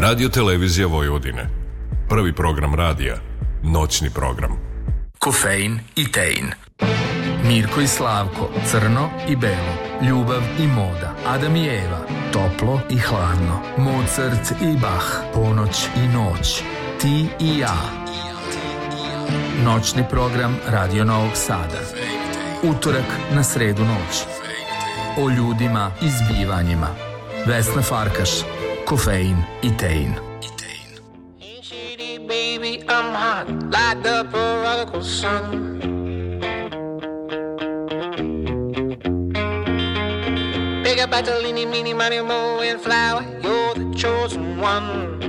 Radio Televizija Vojvodine. Prvi program radija. Noćni program. Kofein i tein. Mirko i Slavko, crno i belo, ljubav i moda, Adam i Eva, toplo i hladno, Mozart i Bach, ponoć i noć, ti i ja. Noćni program Radio Novog Sada. Utorak na sredu noć. O ljudima i zbivanjima. Vesna Farkaš, Kofein i Tein. baby, I'm hot like the prodigal son. Big up Bartolini, meeny, money, mo, and flower, you're the chosen one.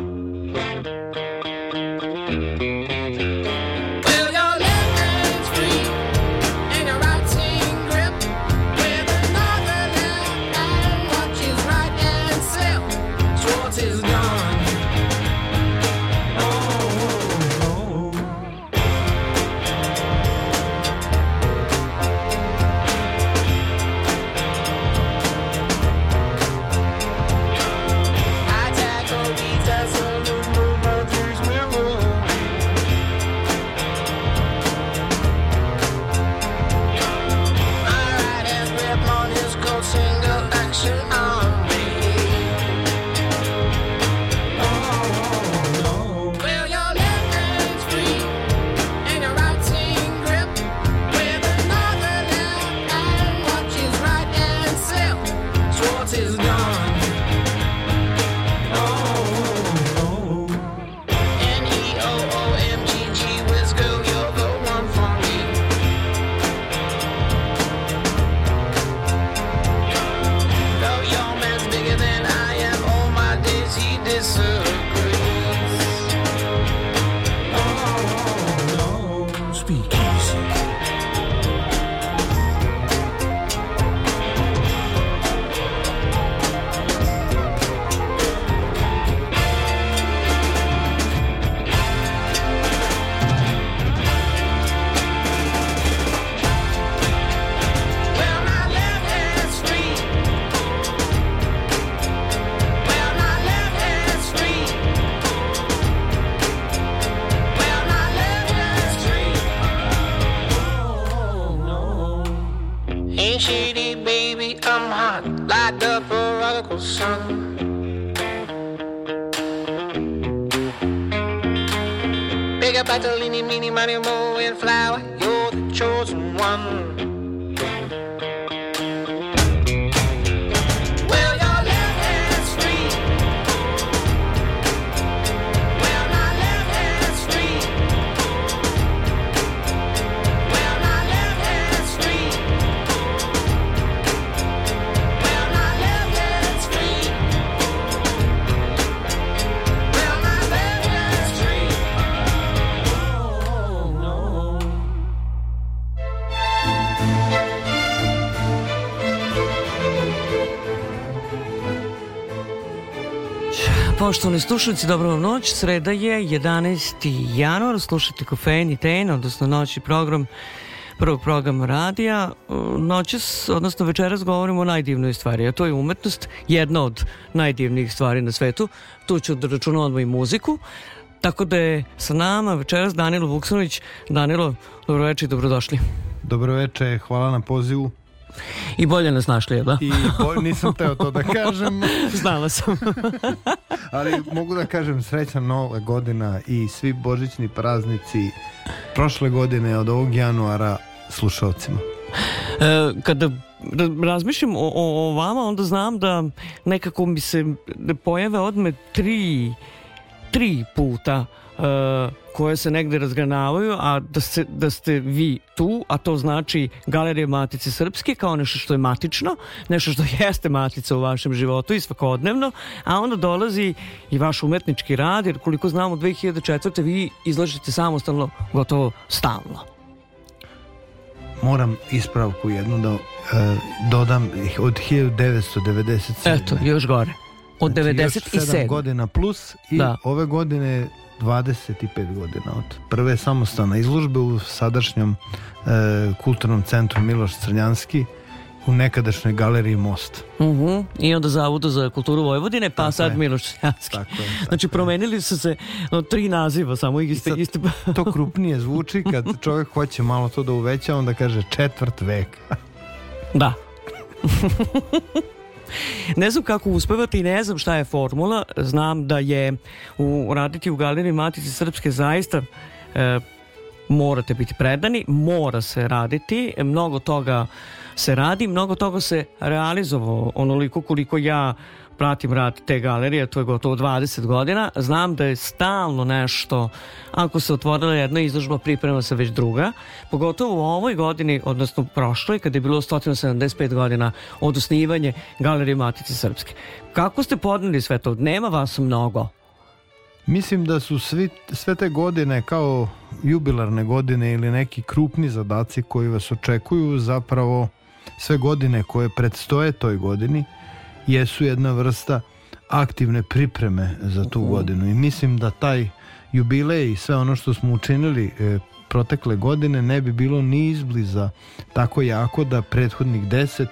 Poštovani slušalci, dobro vam noć. Sreda je 11. januar. Slušate Kofein i Ten, odnosno noćni program prvog programa radija. Noćas, odnosno večeras govorimo o najdivnoj stvari, a to je umetnost, jedna od najdivnijih stvari na svetu. Tu ću da računam odmah i muziku. Tako da je sa nama večeras Danilo Vuksanović. Danilo, dobroveče i dobrodošli. Dobroveče, hvala na pozivu. I bolje nas našli, jel da? I bo, nisam teo to da kažem, Znala sam. ali mogu da kažem srećna nova godina i svi božićni praznici prošle godine od ovog januara slušalcima. E, kada ra- razmišljam o, o, o vama, onda znam da nekako mi se pojave odme tri, tri puta e, koje se negde razgranavaju, a da, se, da ste vi tu, a to znači Galerija Matice Srpske kao nešto što je matično, nešto što jeste matica u vašem životu i svakodnevno, a onda dolazi i vaš umetnički rad, jer koliko znamo 2004. vi izlažete samostalno gotovo stalno. Moram ispravku jednu da e, dodam od 1997. Eto, još gore. Od Znači, još 97. sedam godina plus i Da. ove godine 25 godina od prve samostalne izložbe u sadašnjom e, kulturnom centru Miloš Crnjanski u nekadašnjoj galeriji Most. Mhm. I onda Zavodu za kulturu Vojvodine, pa sad je. Miloš Šljanski. Tako je, tako Znači, promenili su se no, tri naziva, samo iste, sad- iste... To krupnije zvuči kad čovjek hoće malo to da uveća, onda kaže četvrt vek. Da. ne znam kako uspevati i ne znam šta je formula. Znam da je u, raditi u galeriji Matice Srpske zaista e, morate biti predani, mora se raditi, mnogo toga se radi, mnogo toga se realizovalo onoliko koliko ja pratim rad te galerije, to je gotovo 20 godina, znam da je stalno nešto, ako se otvorila jedna izložba, priprema se već druga, pogotovo u ovoj godini, odnosno prošloj, kada je bilo 175 godina od osnivanje galerije Matice Srpske. Kako ste podneli sve to? Nema vas mnogo. Mislim da su svi, sve te godine kao jubilarne godine ili neki krupni zadaci koji vas očekuju zapravo sve godine koje predstoje toj godini jesu jedna vrsta aktivne pripreme za tu godinu i mislim da taj jubilej i sve ono što smo učinili e, protekle godine ne bi bilo ni izbliza tako jako da prethodnih 10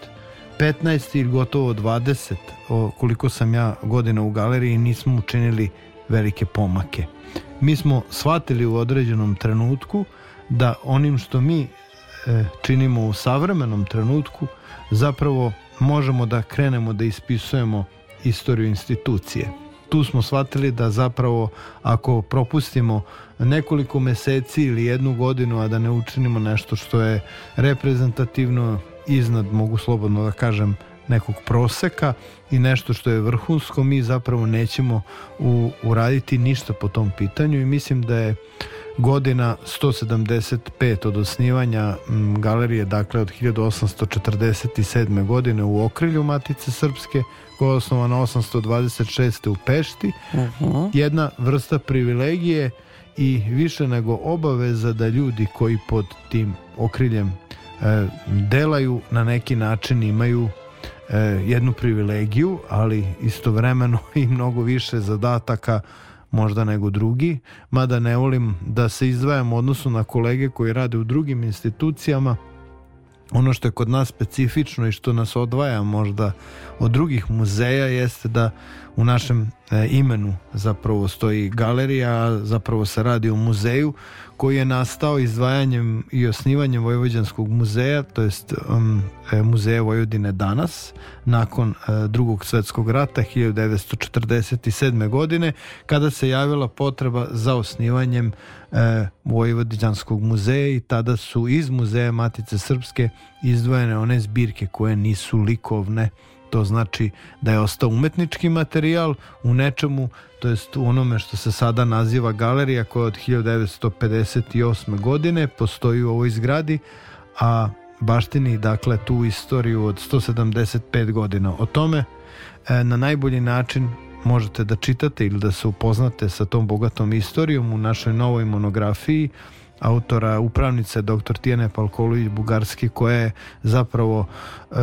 15 ili gotovo 20 o, koliko sam ja godina u galeriji nismo učinili velike pomake. Mi smo shvatili u određenom trenutku da onim što mi e, činimo u savremenom trenutku zapravo možemo da krenemo da ispisujemo istoriju institucije. Tu smo shvatili da zapravo ako propustimo nekoliko meseci ili jednu godinu, a da ne učinimo nešto što je reprezentativno iznad, mogu slobodno da kažem, nekog proseka i nešto što je vrhunsko, mi zapravo nećemo u, uraditi ništa po tom pitanju i mislim da je godina 175 od osnivanja galerije, dakle od 1847. godine u okrilju Matice Srpske, koja je osnovana 826. u Pešti, jedna vrsta privilegije i više nego obaveza da ljudi koji pod tim okriljem e, delaju na neki način imaju e, jednu privilegiju, ali istovremeno i mnogo više zadataka možda nego drugi, mada ne volim da se izdvajam odnosu na kolege koji rade u drugim institucijama, ono što je kod nas specifično i što nas odvaja možda od drugih muzeja jeste da u našem e, imenu zapravo stoji galerija, a zapravo se radi o muzeju koji je nastao izdvajanjem i osnivanjem Vojvođanskog muzeja, to jest um, e, muzeja Vojvodine danas, nakon e, drugog svetskog rata 1947. godine, kada se javila potreba za osnivanjem e, Vojvodiđanskog muzeja i tada su iz muzeja Matice Srpske izdvojene one zbirke koje nisu likovne to znači da je ostao umetnički materijal u nečemu, to jest u onome što se sada naziva galerija koja od 1958. godine postoji u ovoj zgradi, a baštini dakle tu istoriju od 175 godina. O tome e, na najbolji način možete da čitate ili da se upoznate sa tom bogatom istorijom u našoj novoj monografiji autora upravnice dr. Tijene Palkolović Bugarski koja je zapravo e,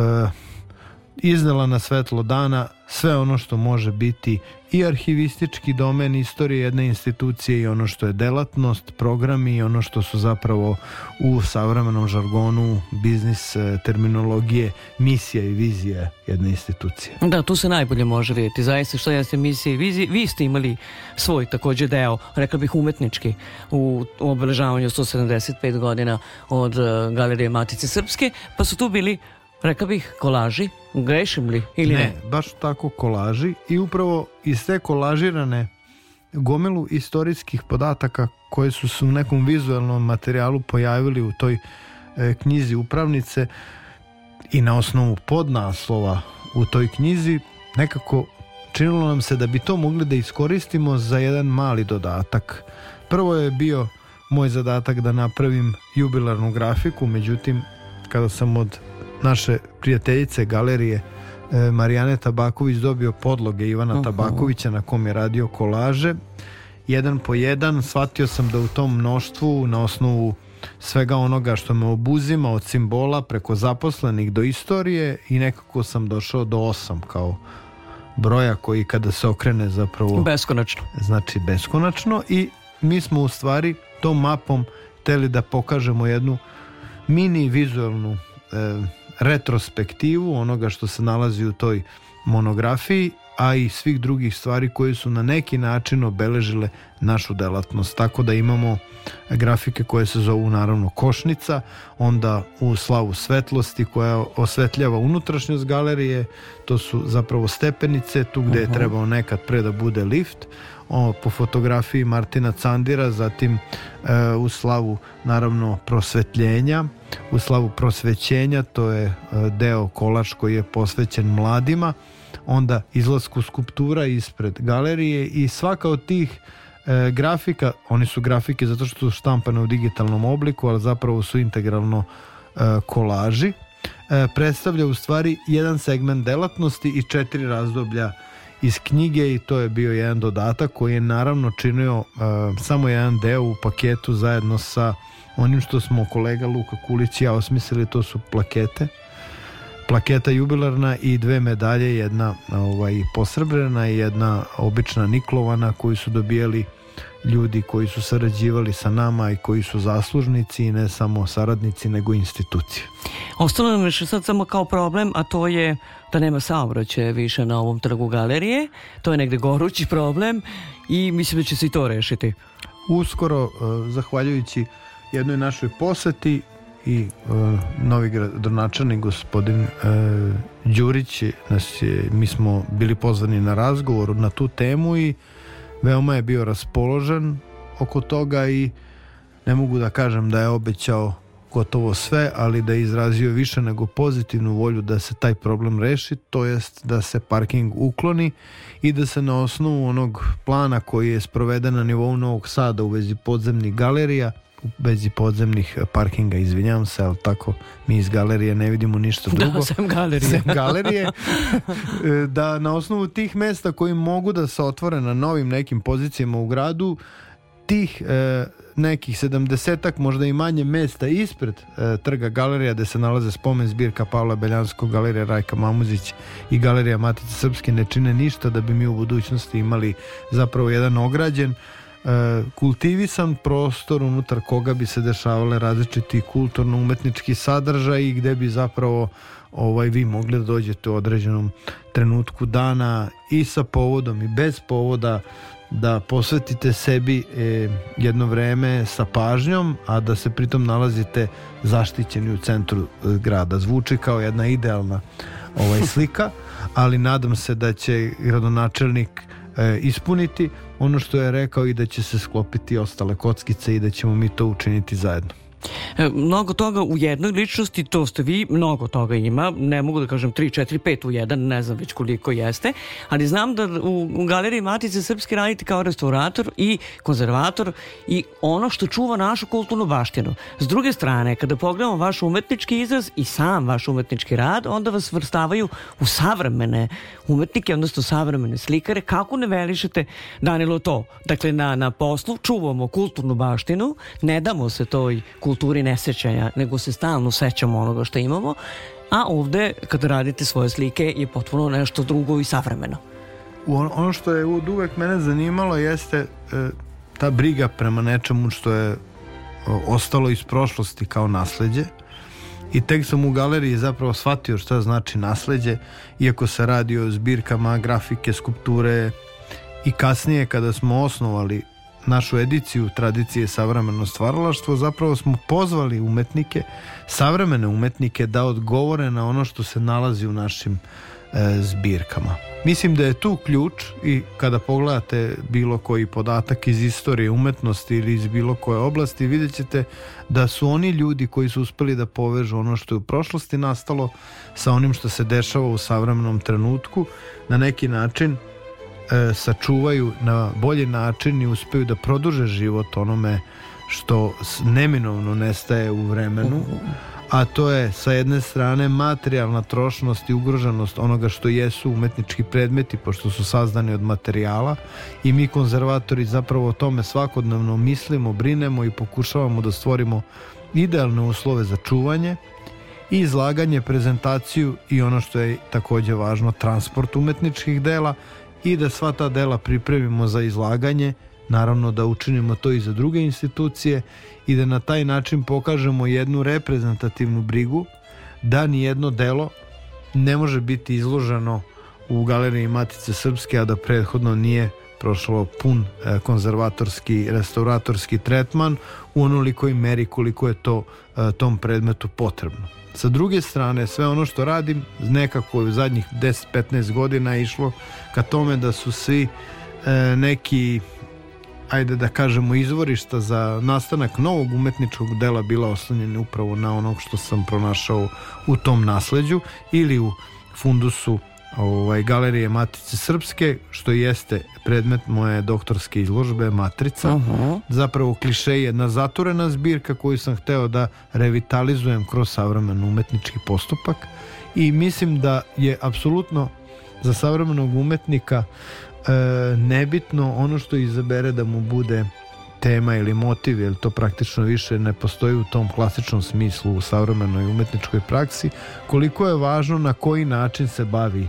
iznela na svetlo dana sve ono što može biti i arhivistički domen istorije jedne institucije i ono što je delatnost, programi i ono što su zapravo u savremenom žargonu biznis e, terminologije misija i vizija jedne institucije. Da, tu se najbolje može vidjeti. Zaista što jeste misije i vizije. Vi ste imali svoj također deo, rekla bih umetnički, u obeležavanju 175 godina od eh, Galerije Matice Srpske, pa su tu bili, rekla bih, kolaži. Grešim li ili ne? ne, baš tako kolaži i upravo iz te kolažirane gomilu istorijskih podataka koje su se u nekom vizualnom materijalu pojavili u toj e, knjizi upravnice i na osnovu podnaslova u toj knjizi nekako činilo nam se da bi to mogli da iskoristimo za jedan mali dodatak. Prvo je bio moj zadatak da napravim jubilarnu grafiku, međutim kada sam od naše prijateljice galerije e, Marijane Tabaković dobio podloge Ivana Tabakovića na kom je radio kolaže jedan po jedan shvatio sam da u tom mnoštvu na osnovu svega onoga što me obuzima od simbola preko zaposlenih do istorije i nekako sam došao do osam kao broja koji kada se okrene zapravo Beskonačno. znači beskonačno i mi smo u stvari tom mapom hteli da pokažemo jednu mini vizualnu e, retrospektivu onoga što se nalazi u toj monografiji, a i svih drugih stvari koje su na neki način obeležile našu delatnost. Tako da imamo grafike koje se zovu naravno košnica, onda u slavu svetlosti koja osvetljava unutrašnjost galerije, to su zapravo stepenice, tu gde je trebao nekad pre da bude lift, o, po fotografiji Martina Candira, zatim e, u slavu naravno prosvetljenja, u slavu prosvećenja, to je e, deo kolač koji je posvećen mladima, onda izlasku skulptura ispred galerije i svaka od tih e, grafika, oni su grafike zato što su štampane u digitalnom obliku, ali zapravo su integralno e, kolaži, e, predstavlja u stvari jedan segment delatnosti i četiri razdoblja iz knjige i to je bio jedan dodatak koji je naravno činio e, samo jedan deo u paketu zajedno sa onim što smo kolega Luka Kulić i ja osmislili, to su plakete. Plaketa jubilarna i dve medalje, jedna ovaj, posrebrena i jedna obična niklovana koju su dobijali ljudi koji su sarađivali sa nama i koji su zaslužnici i ne samo saradnici nego institucije. Ostalo nam još sad samo kao problem, a to je da nema saobraćaja više na ovom trgu galerije. To je negde gorući problem i mislim da će se i to rešiti. Uskoro, eh, zahvaljujući jednoj našoj poseti i eh, novi gradonačelnik gospodin eh, Đurić nas je, mi smo bili pozvani na razgovor na tu temu i veoma je bio raspoložen oko toga i ne mogu da kažem da je obećao gotovo sve, ali da je izrazio više nego pozitivnu volju da se taj problem reši, to jest da se parking ukloni i da se na osnovu onog plana koji je sproveden na nivou Novog Sada u vezi podzemnih galerija, u vezi podzemnih parkinga, izvinjam se, ali tako mi iz galerije ne vidimo ništa drugo. Da, sem galerije. Sem galerije, da na osnovu tih mesta koji mogu da se otvore na novim nekim pozicijama u gradu, tih e, nekih 70-ak, možda i manje mesta ispred e, trga galerija gde se nalaze spomen zbirka Pavla Beljanskog, galerija Rajka Mamuzić i galerija Matice Srpske ne čine ništa da bi mi u budućnosti imali zapravo jedan ograđen e, kultivisan prostor unutar koga bi se dešavale različiti kulturno-umetnički sadržaj i gde bi zapravo ovaj vi mogli da dođete u određenom trenutku dana i sa povodom i bez povoda da posvetite sebi e, jedno vreme sa pažnjom, a da se pritom nalazite zaštićeni u centru e, grada. Zvuči kao jedna idealna ovaj slika, ali nadam se da će gradonačelnik e, ispuniti ono što je rekao i da će se sklopiti ostale kockice i da ćemo mi to učiniti zajedno. E, mnogo toga u jednoj ličnosti, to ste vi, mnogo toga ima, ne mogu da kažem 3, 4, 5 u jedan, ne znam već koliko jeste, ali znam da u, galeriji Matice Srpske radite kao restaurator i konzervator i ono što čuva našu kulturnu baštinu. S druge strane, kada pogledamo vaš umetnički izraz i sam vaš umetnički rad, onda vas vrstavaju u savremene umetnike, odnosno savremene slikare. Kako ne velišete, Danilo, to? Dakle, na, na poslu čuvamo kulturnu baštinu, ne damo se toj kulturi nesećanja, nego se stalno sećamo onoga što imamo, a ovde, kada radite svoje slike, je potpuno nešto drugo i savremeno. On, ono što je od uvek mene zanimalo jeste e, ta briga prema nečemu što je o, ostalo iz prošlosti kao nasleđe i tek sam u galeriji zapravo shvatio šta znači nasleđe iako se radi o zbirkama grafike, skulpture i kasnije kada smo osnovali našu ediciju tradicije savremeno stvaralaštvo zapravo smo pozvali umetnike, savremene umetnike da odgovore na ono što se nalazi u našim e, zbirkama. Mislim da je tu ključ i kada pogledate bilo koji podatak iz istorije umetnosti ili iz bilo koje oblasti vidjet ćete da su oni ljudi koji su uspeli da povežu ono što je u prošlosti nastalo sa onim što se dešava u savremenom trenutku na neki način e, sačuvaju na bolji način i uspeju da produže život onome što neminovno nestaje u vremenu a to je sa jedne strane materijalna trošnost i ugroženost onoga što jesu umetnički predmeti pošto su sazdani od materijala i mi konzervatori zapravo o tome svakodnevno mislimo, brinemo i pokušavamo da stvorimo idealne uslove za čuvanje i izlaganje, prezentaciju i ono što je takođe važno, transport umetničkih dela i da sva ta dela pripremimo za izlaganje, naravno da učinimo to i za druge institucije i da na taj način pokažemo jednu reprezentativnu brigu da ni jedno delo ne može biti izloženo u galeriji Matice Srpske, a da prethodno nije prošlo pun e, konzervatorski, restauratorski tretman u onolikoj meri koliko je to e, tom predmetu potrebno. Sa druge strane, sve ono što radim nekako u zadnjih 10-15 godina je išlo ka tome da su svi e, neki ajde da kažemo izvorišta za nastanak novog umetničkog dela bila oslonjeni upravo na onog što sam pronašao u tom nasleđu ili u fundusu ovaj, galerije Matice Srpske, što jeste predmet moje doktorske izložbe Matrica. Aha. Zapravo kliše je jedna zaturena zbirka koju sam hteo da revitalizujem kroz savremen umetnički postupak i mislim da je apsolutno za savremenog umetnika e, nebitno ono što izabere da mu bude tema ili motiv, jer to praktično više ne postoji u tom klasičnom smislu u savremenoj umetničkoj praksi, koliko je važno na koji način se bavi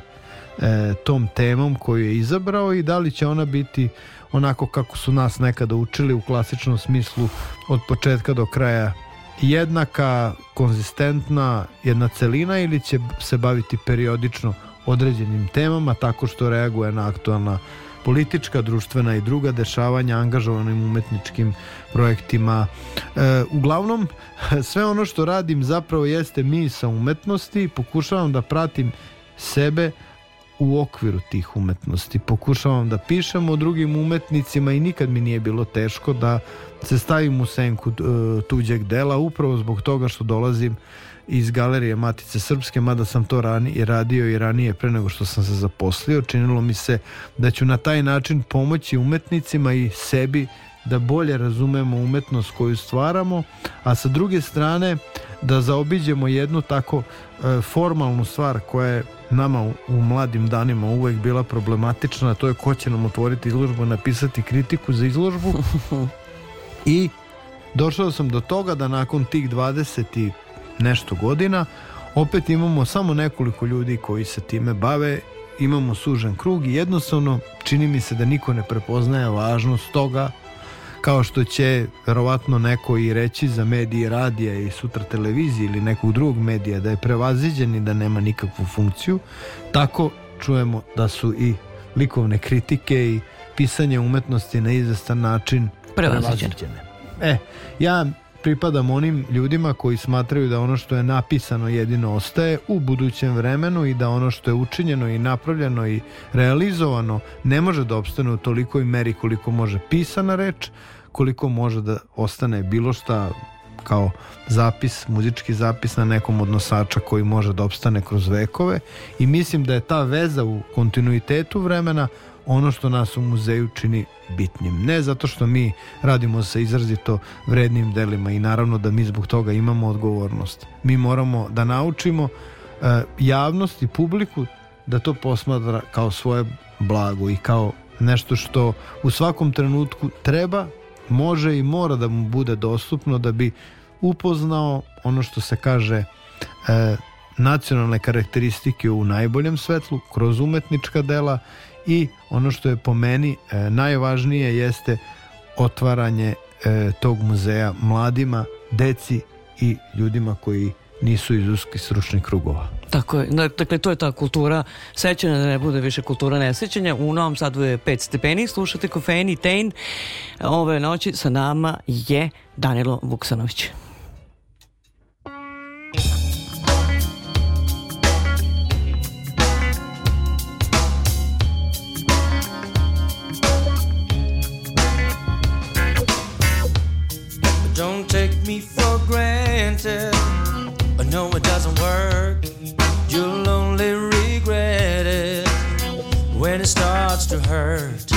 e, tom temom koju je izabrao i da li će ona biti onako kako su nas nekada učili u klasičnom smislu od početka do kraja jednaka, konzistentna, jedna celina ili će se baviti periodično određenim temama tako što reaguje na aktualna politička, društvena i druga dešavanja angažovanim umetničkim projektima. E, uglavnom, sve ono što radim zapravo jeste misa umetnosti, pokušavam da pratim sebe u okviru tih umetnosti. Pokušavam da pišem o drugim umetnicima i nikad mi nije bilo teško da se stavim u senku e, tuđeg dela upravo zbog toga što dolazim iz galerije Matice Srpske, mada sam to rani, radio i ranije pre nego što sam se zaposlio. Činilo mi se da ću na taj način pomoći umetnicima i sebi da bolje razumemo umetnost koju stvaramo, a sa druge strane da zaobiđemo jednu tako formalnu stvar koja je nama u, u mladim danima uvek bila problematična, to je ko će nam otvoriti izložbu, napisati kritiku za izložbu. I došao sam do toga da nakon tih 20 i nešto godina opet imamo samo nekoliko ljudi koji se time bave imamo sužen krug i jednostavno čini mi se da niko ne prepoznaje važnost toga kao što će verovatno neko i reći za medije radija i sutra televizije ili nekog drugog medija da je prevaziđen i da nema nikakvu funkciju tako čujemo da su i likovne kritike i pisanje umetnosti na izvestan način Prevaziđene. E, ja pripadam onim ljudima koji smatraju da ono što je napisano jedino ostaje u budućem vremenu i da ono što je učinjeno i napravljeno i realizovano ne može da opstane u tolikoj meri koliko može pisana reč, koliko može da ostane bilo šta kao zapis, muzički zapis na nekom od nosača koji može da opstane kroz vekove i mislim da je ta veza u kontinuitetu vremena ono što nas u muzeju čini bitnim. Ne zato što mi radimo sa izrazito vrednim delima i naravno da mi zbog toga imamo odgovornost. Mi moramo da naučimo e, javnost i publiku da to posmatra kao svoje blago i kao nešto što u svakom trenutku treba, može i mora da mu bude dostupno da bi upoznao ono što se kaže e, nacionalne karakteristike u najboljem svetlu kroz umetnička dela i ono što je po meni e, najvažnije jeste otvaranje e, tog muzeja mladima, deci i ljudima koji nisu iz uskih stručnih krugova. Tako je. Da- Dakle, to je ta kultura sećanja, da ne bude više kultura nesećanja. U Novom Sadu je 5 stepeni, slušate Kofein i Tein. Ove noći sa nama je Danilo Vuksanović. To hurt.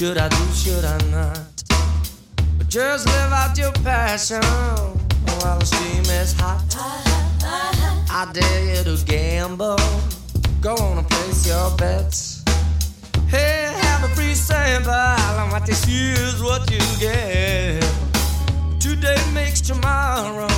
Should I do, should I not? But just live out your passion while the steam is hot. I dare you to gamble. Go on and place your bets. Hey, have a free sample. And what you is what you get. Today makes tomorrow.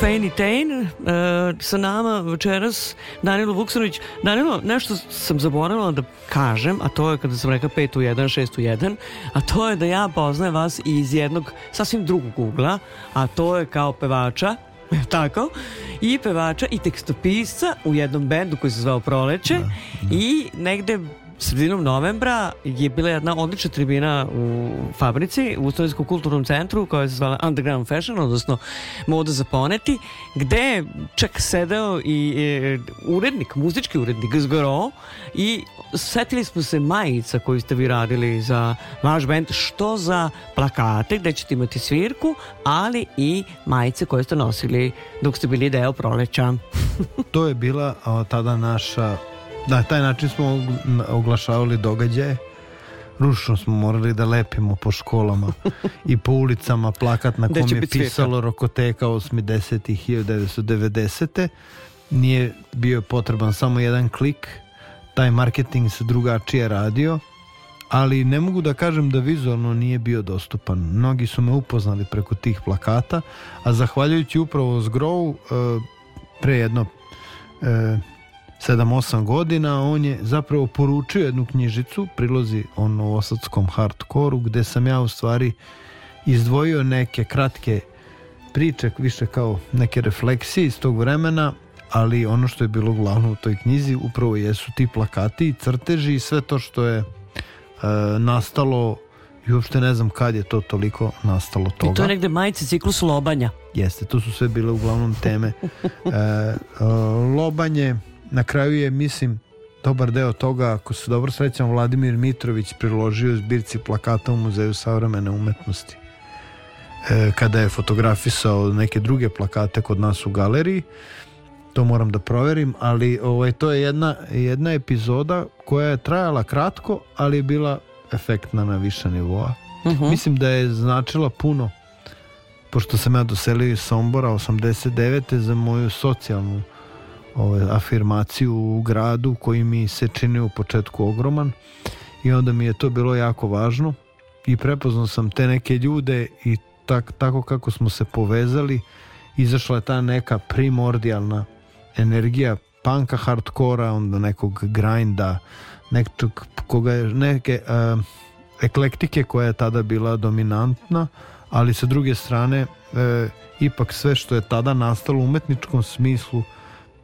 Fejni Tejn e, eh, sa nama večeras Danilo Vuksanović. Danilo, nešto sam zaboravila da kažem, a to je kada sam rekao 5 u 1, 6 u 1, a to je da ja poznajem vas iz jednog sasvim drugog ugla, a to je kao pevača, tako, i pevača i tekstopisca u jednom bendu koji se zvao Proleće da, da. i negde sredinom novembra je bila jedna odlična tribina u fabrici, u Istorijskom kulturnom centru koja se zvala Underground Fashion, odnosno moda za poneti, gde je čak sedeo i e, urednik, muzički urednik Zgoro i setili smo se majica koju ste vi radili za vaš band, što za plakate gde ćete imati svirku, ali i majice koje ste nosili dok ste bili deo proleća. To je bila a, tada naša... Na taj način smo og- oglašavali događaje. Ručno smo morali da lepimo po školama i po ulicama plakat na kom je pisalo Rokoteka 80. i 1990. Nije bio potreban samo jedan klik. Taj marketing se drugačije radio ali ne mogu da kažem da vizualno nije bio dostupan. Mnogi su me upoznali preko tih plakata, a zahvaljujući upravo Zgrovu e, pre jedno e, 7-8 godina on je zapravo poručio jednu knjižicu prilozi o novosadskom hardkoru gde sam ja u stvari izdvojio neke kratke priče više kao neke refleksije iz tog vremena ali ono što je bilo glavno u toj knjizi upravo jesu ti plakati i crteži i sve to što je e, nastalo i uopšte ne znam kad je to toliko nastalo toga. I to je negde majice ciklus lobanja. Jeste, to su sve bile uglavnom teme. E, e, lobanje, na kraju je, mislim, dobar deo toga, ako se dobro srećam, Vladimir Mitrović priložio zbirci plakata u Muzeju savremene umetnosti. E, kada je fotografisao neke druge plakate kod nas u galeriji, to moram da proverim, ali ovaj, to je jedna, jedna epizoda koja je trajala kratko, ali je bila efektna na više nivoa. Mislim da je značila puno pošto sam ja doselio iz Sombora 89. za moju socijalnu ovaj, afirmaciju u gradu koji mi se čini u početku ogroman. I onda mi je to bilo jako važno. I prepoznao sam te neke ljude i tak, tako kako smo se povezali izašla je ta neka primordijalna energija panka hardkora, onda nekog grinda, nekog koga je neke uh, eklektike koja je tada bila dominantna, ali sa druge strane e, ipak sve što je tada nastalo u umetničkom smislu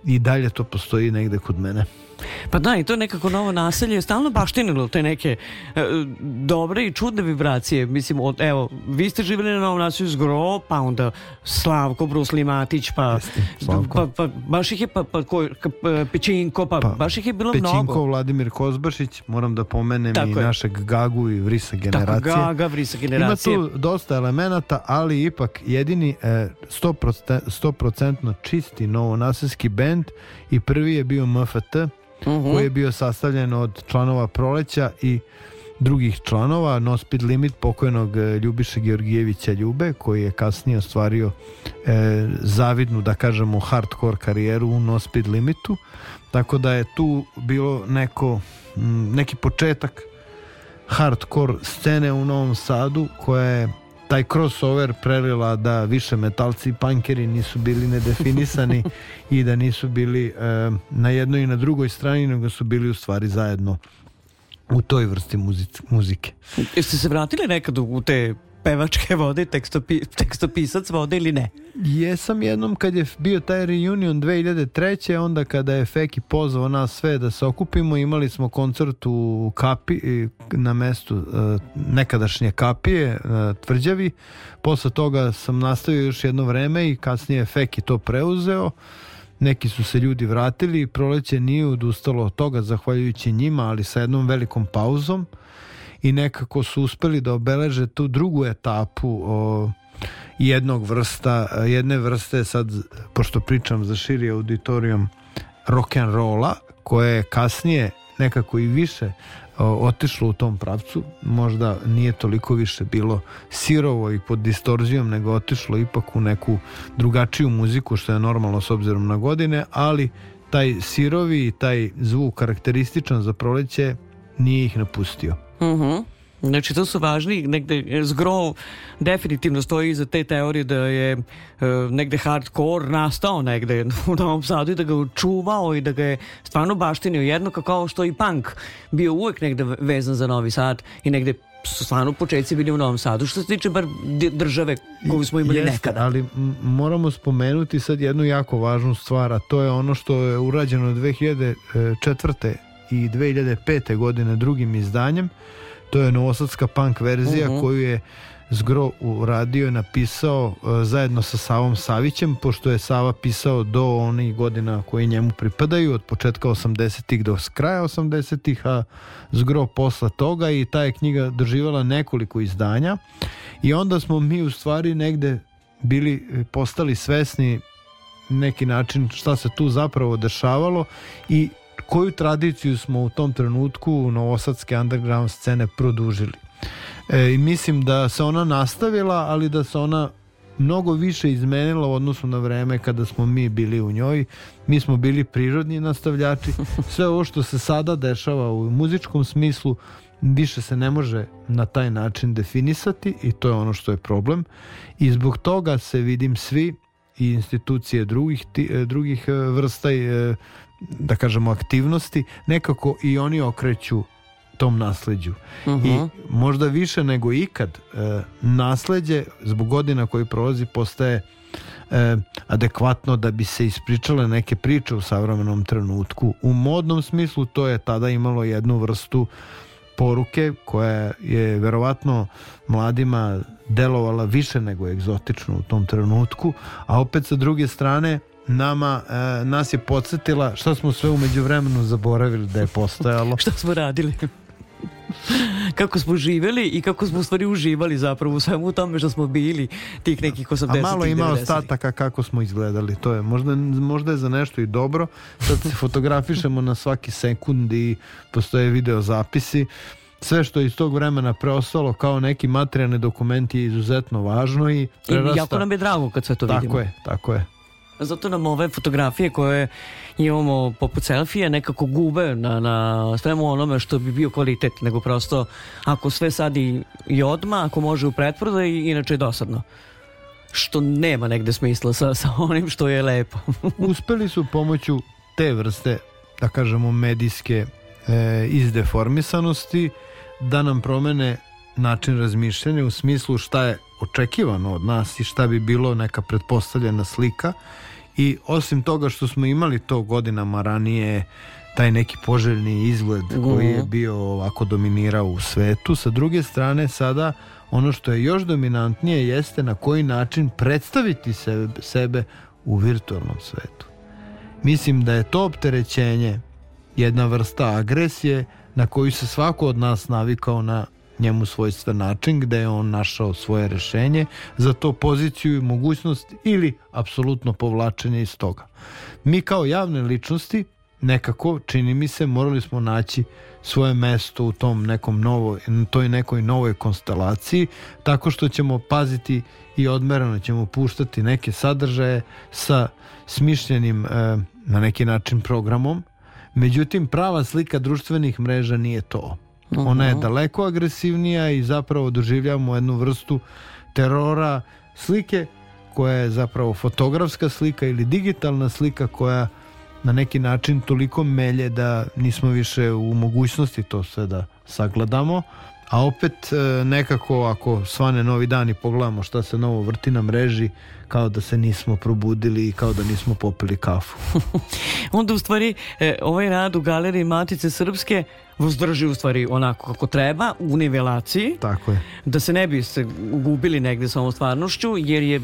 i dalje to postoji negde kod mene. Pa da, i to nekako novo naselje je stalno baštinilo te neke e, dobre i čudne vibracije. Mislim, od, evo, vi ste živjeli na novom naselju Zgro, pa onda Slavko, Brusli Matić, pa, pa, pa baš ih je, pa, pa, ko, ka- Pećinko, pa, Pa, baš ih je bilo Pećinko, mnogo. Vladimir Kozbašić, moram da pomenem Tako i je. našeg Gagu i Vrisa Tako, generacije. Gaga, Vrisa Ima generacije. tu dosta elemenata, ali ipak jedini e, 100%, 100% čisti novonaselski bend i prvi je bio MFT, Mhm. koji je bio sastavljen od članova Proleća i drugih članova, No Speed Limit pokojnog e, Ljubiše Georgijevića Ljube, koji je kasnije ostvario e, zavidnu, da kažemo, hardcore karijeru u No Speed Limitu, tako da je tu bilo neko, neki početak hardcore scene u Novom Sadu koja je taj crossover prelila da više metalci i pankeri nisu bili nedefinisani i da nisu bili e, na jednoj i na drugoj strani nego su bili u stvari zajedno u toj vrsti muzike. Jeste se vratili nekad u te pevačke vode, tekstopi, tekstopisac vode ili ne? Jesam jednom kad je bio taj reunion 2003. onda kada je Feki pozvao nas sve da se okupimo imali smo koncert u Kapi na mestu e, nekadašnje Kapije e, Tvrđavi posle toga sam nastavio još jedno vreme i kasnije je Feki to preuzeo neki su se ljudi vratili i proleće nije odustalo od toga zahvaljujući njima ali sa jednom velikom pauzom i nekako su uspeli da obeleže tu drugu etapu o, jednog vrsta, jedne vrste sad, pošto pričam za širi auditorijum rock and rolla, koje je kasnije nekako i više o, otišlo u tom pravcu, možda nije toliko više bilo sirovo i pod distorzijom, nego otišlo ipak u neku drugačiju muziku, što je normalno s obzirom na godine, ali taj sirovi i taj zvuk karakterističan za proleće nije ih napustio. Mhm. Znači to su važni, negde e, Zgro definitivno stoji iza te teorije da je e, negde hardcore nastao negde u Novom Sadu i da ga čuvao i da ga je stvarno baštinio jednako kao što i punk bio uvek negde vezan za Novi Sad i negde su stvarno početci bili u Novom Sadu što se tiče bar države koju smo imali Jeste, nekada. ali moramo spomenuti sad jednu jako važnu stvar, a to je ono što je urađeno 2004. i 2005. godine drugim izdanjem. To je novosadska punk verzija Mhm. koju je Zgro uradio i napisao e, zajedno sa Savom Savićem, pošto je Sava pisao do onih godina koji njemu pripadaju, od početka 80-ih do kraja 80-ih, a Zgro posla toga i ta je knjiga doživala nekoliko izdanja i onda smo mi u stvari negde bili e, postali svesni neki način šta se tu zapravo dešavalo i koju tradiciju smo u tom trenutku novosadske underground scene produžili. E, I mislim da se ona nastavila, ali da se ona mnogo više izmenila u odnosu na vreme kada smo mi bili u njoj. Mi smo bili prirodni nastavljači. Sve ovo što se sada dešava u muzičkom smislu više se ne može na taj način definisati i to je ono što je problem. I zbog toga se vidim svi i institucije drugih, ti- e, drugih e, vrsta i, e, da kažemo aktivnosti nekako i oni okreću tom nasleđu Mhm. i možda više nego ikad e, nasleđe zbog godina koji prolazi postaje e, adekvatno da bi se ispričale neke priče u savremenom trenutku u modnom smislu to je tada imalo jednu vrstu poruke koja je verovatno mladima delovala više nego egzotično u tom trenutku, a opet sa druge strane nama, e, nas je podsjetila šta smo sve umeđu vremenu zaboravili da je postojalo. Šta smo radili? kako smo živjeli i kako smo u stvari uživali zapravo u svemu tome što smo bili tih nekih 80 A malo ima ostataka kako smo izgledali. To je možda, možda je za nešto i dobro. Sad se fotografišemo na svaki sekund i postoje video zapisi. Sve što je iz tog vremena preostalo kao neki materijalni dokument je izuzetno važno i I prerasta. jako nam je drago kad sve to vidimo. tako je, tako je. Zato nam ove fotografije koje imamo poput selfije nekako gube na, na svemu onome što bi bio kvalitet, nego prosto ako sve sad i, odma, ako može u pretprodaj, inače je dosadno. Što nema negde smisla sa, sa onim što je lepo. Uspeli su pomoću te vrste, da kažemo, medijske e, izdeformisanosti da nam promene način razmišljanja u smislu šta je očekivano od nas i šta bi bilo neka pretpostavljena slika i osim toga što smo imali to godinama ranije taj neki poželjni izgled koji je bio ovako dominirao u svetu sa druge strane sada ono što je još dominantnije jeste na koji način predstaviti sebe, sebe u virtualnom svetu. Mislim da je to opterećenje jedna vrsta agresije na koju se svako od nas navikao na njemu svojstven način gde je on našao svoje rešenje za to poziciju i mogućnost ili apsolutno povlačenje iz toga. Mi kao javne ličnosti nekako, čini mi se, morali smo naći svoje mesto u tom nekom novoj, toj nekoj novoj konstelaciji, tako što ćemo paziti i odmereno ćemo puštati neke sadržaje sa smišljenim e, na neki način programom. Međutim, prava slika društvenih mreža nije to. Ona je daleko agresivnija i zapravo doživljavamo jednu vrstu terora slike koja je zapravo fotografska slika ili digitalna slika koja na neki način toliko melje da nismo više u mogućnosti to sve da sagledamo. A opet e, nekako ako svane novi dan i pogledamo šta se novo vrti na mreži kao da se nismo probudili i kao da nismo popili kafu. Onda u stvari e, ovaj rad u galeriji Matice Srpske vozdrži u stvari onako kako treba u nivelaciji tako je da se ne bi se gubili negde sa ovom stvarnošću jer je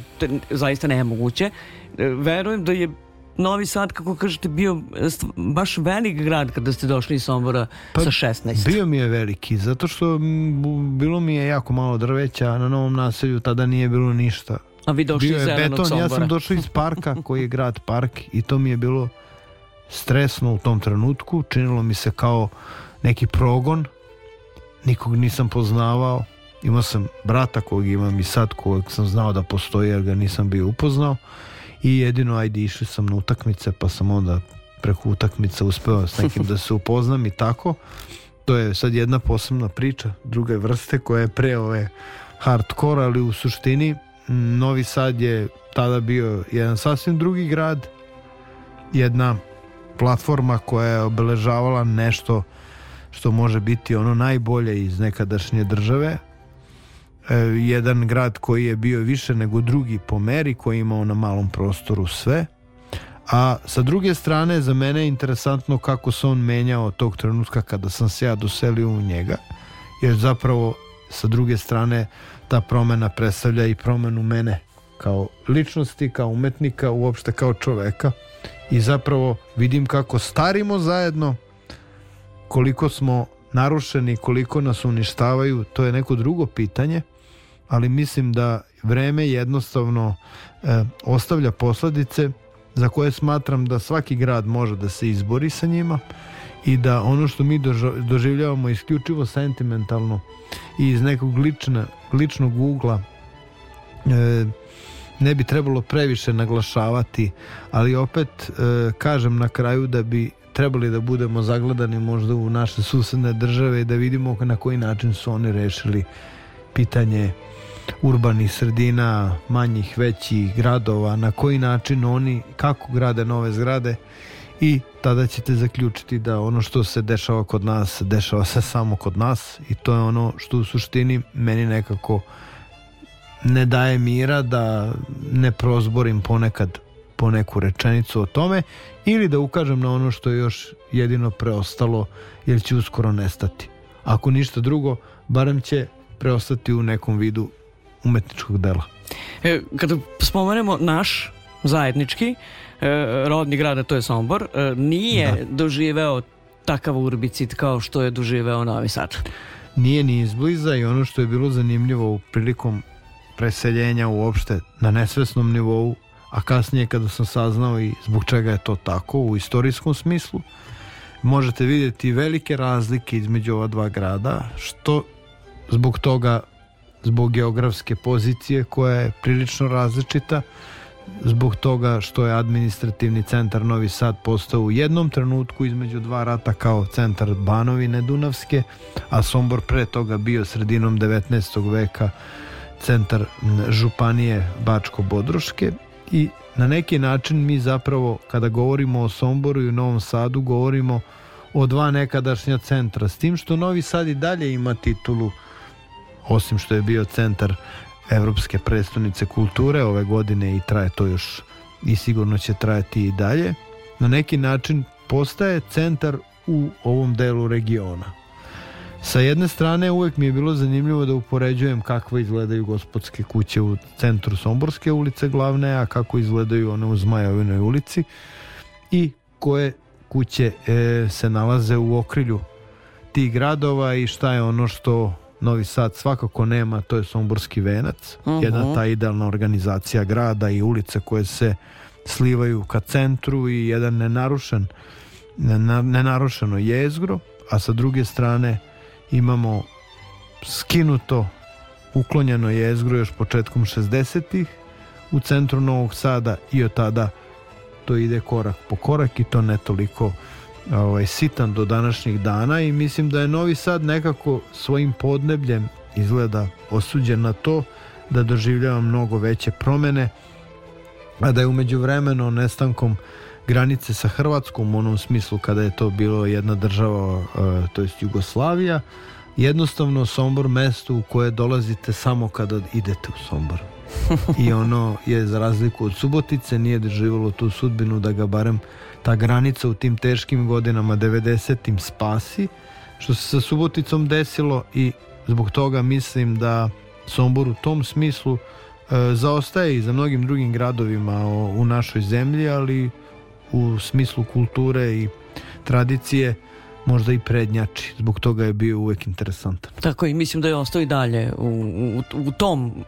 zaista nemoguće E, verujem da je Novi Sad, kako kažete, bio e, baš velik grad kada ste došli iz Sombora sa 16. Bio mi je veliki, zato što bilo mi je jako malo drveća, na novom naselju tada nije bilo ništa. A vi došli Bio iz Zelenog beton, Sombora. ja sam došao iz parka, koji je grad park i to mi je bilo stresno u tom trenutku, činilo mi se kao neki progon, nikog nisam poznavao, imao sam brata kojeg imam i sad kojeg sam znao da postoji jer ga nisam bio upoznao. I jedino ajde išli sam na utakmice pa sam onda preko utakmica uspeo s nekim da se upoznam i tako. To je sad jedna posebna priča druge vrste koja je pre ove hardcore ali u suštini m, Novi Sad je tada bio jedan sasvim drugi grad jedna platforma koja je obeležavala nešto što može biti ono najbolje iz nekadašnje države. E, jedan grad koji je bio više nego drugi po meri koji je imao na malom prostoru sve. A sa druge strane, za mene je interesantno kako se on menjao tog trenutka kada sam se ja doselio u njega, jer zapravo sa druge strane ta promena predstavlja i promenu mene kao ličnosti, kao umetnika, uopšte kao čoveka. I zapravo vidim kako starimo zajedno, koliko smo narušeni, koliko nas uništavaju, to je neko drugo pitanje, ali mislim da vreme jednostavno e, ostavlja posledice za koje smatram da svaki grad može da se izbori sa njima i da ono što mi doživljavamo isključivo sentimentalno i iz nekog lična, ličnog ugla e, ne bi trebalo previše naglašavati, ali opet e, kažem na kraju da bi trebali da budemo zagledani možda u naše susedne države i da vidimo na koji način su oni rešili pitanje urbanih sredina, manjih, većih gradova, na koji način oni, kako grade nove zgrade i tada ćete zaključiti da ono što se dešava kod nas, dešava se samo kod nas i to je ono što u suštini meni nekako ne daje mira da ne prozborim ponekad po neku rečenicu o tome ili da ukažem na ono što je još jedino preostalo jer će uskoro nestati. Ako ništa drugo, barem će preostati u nekom vidu umetničkog dela. E, kada spomenemo naš zajednički e, rodni grad, to je Sombor, e, nije doživeo takav urbicid kao što je doživeo Novi Sad. Nije ni izbliza i ono što je bilo zanimljivo u prilikom preseljenja uopšte na nesvesnom nivou, a kasnije kada sam saznao i zbog čega je to tako u istorijskom smislu, možete vidjeti velike razlike između ova dva grada, što zbog toga, zbog geografske pozicije koja je prilično različita, zbog toga što je administrativni centar Novi Sad postao u jednom trenutku između dva rata kao centar Banovine Dunavske, a Sombor pre toga bio sredinom 19. veka centar županije Bačko-Bodroške i na neki način mi zapravo kada govorimo o Somboru i u Novom Sadu govorimo o dva nekadašnja centra. S tim što Novi Sad i dalje ima titulu osim što je bio centar Evropske predstavnice kulture ove godine i traje to još i sigurno će trajati i dalje na neki način postaje centar u ovom delu regiona Sa jedne strane uvek mi je bilo zanimljivo da upoređujem kako izgledaju gospodske kuće u centru Somborske ulice glavne, a kako izgledaju one u Zmajovinoj ulici i koje kuće e, se nalaze u okrilju tih gradova i šta je ono što Novi Sad svakako nema, to je Somborski venac, Mhm. jedna ta idealna organizacija grada i ulice koje se slivaju ka centru i jedan nenarušen nena- nenarušeno jezgro, a sa druge strane imamo skinuto uklonjeno jezgro još početkom 60-ih u centru Novog Sada i od tada to ide korak po korak i to ne toliko ovaj, sitan do današnjih dana i mislim da je Novi Sad nekako svojim podnebljem izgleda osuđen na to da doživljava mnogo veće promene a da je umeđu vremeno nestankom granice sa Hrvatskom u onom smislu kada je to bilo jedna država e, to jest Jugoslavija. Jednostavno Sombor mesto u koje dolazite samo kada idete u Sombor. I ono je za razliku od Subotice nije doživjelo tu sudbinu da ga barem ta granica u tim teškim godinama 90-im spasi što se sa Suboticom desilo i zbog toga mislim da Sombor u tom smislu e, zaostaje i za mnogim drugim gradovima o- u našoj zemlji, ali u smislu kulture i tradicije možda i prednjači. Zbog toga je bio uvek interesantan. Tako i mislim da je ostao i dalje u, u, u tom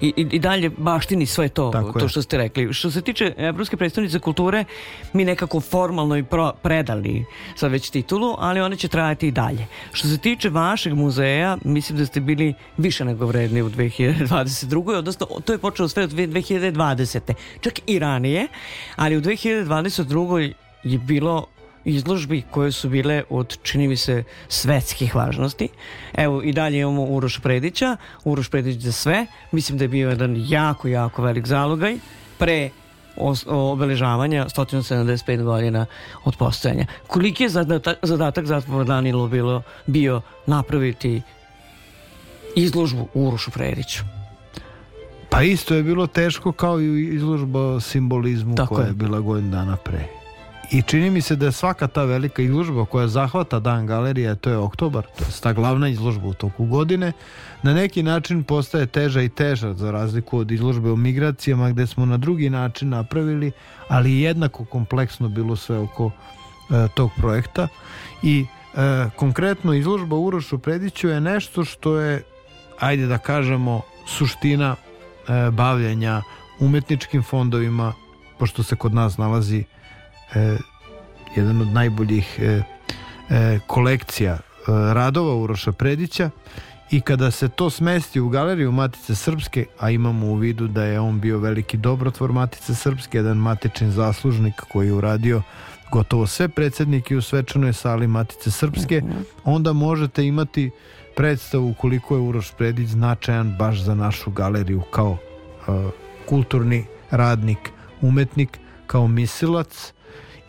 i, i, i dalje baštini sve to, Tako to je. što ste rekli. Što se tiče Evropske predstavnice kulture, mi nekako formalno i pro, predali sad već titulu, ali ona će trajati i dalje. Što se tiče vašeg muzeja, mislim da ste bili više nego vredni u 2022. Odnosno, to je počelo sve od 2020. Čak i ranije, ali u 2022. je bilo izložbi koje su bile od, čini mi se, svetskih važnosti. Evo, i dalje imamo Uroš Predića, Uroš Predić za sve. Mislim da je bio jedan jako, jako velik zalogaj pre obeležavanja 175 godina od postojanja. Koliki je zadatak, zadatak zatvora Danilo bilo, bio napraviti izložbu Urošu Prediću? Pa isto je bilo teško kao i izložba simbolizmu Tako koja je. je bila godinu dana pre. I čini mi se da je svaka ta velika izložba koja zahvata dan galerije, to je oktobar, to je ta glavna izložba u toku godine, na neki način postaje teža i teža za razliku od izložbe o migracijama gde smo na drugi način napravili, ali jednako kompleksno bilo sve oko e, tog projekta. I e, konkretno izložba Urošu Prediću je nešto što je ajde da kažemo suština e, bavljenja umetničkim fondovima pošto se kod nas nalazi jedan od najboljih e, e, kolekcija e, radova Uroša Predića. I kada se to smesti u galeriju Matice Srpske, a imamo u vidu da je on bio veliki dobrotvor Matice Srpske, jedan matični zaslužnik koji je uradio gotovo sve predsednike u svečanoj sali Matice Srpske, onda možete imati predstavu koliko je Uroš Predić značajan baš za našu galeriju kao uh, kulturni radnik, umetnik, kao misilac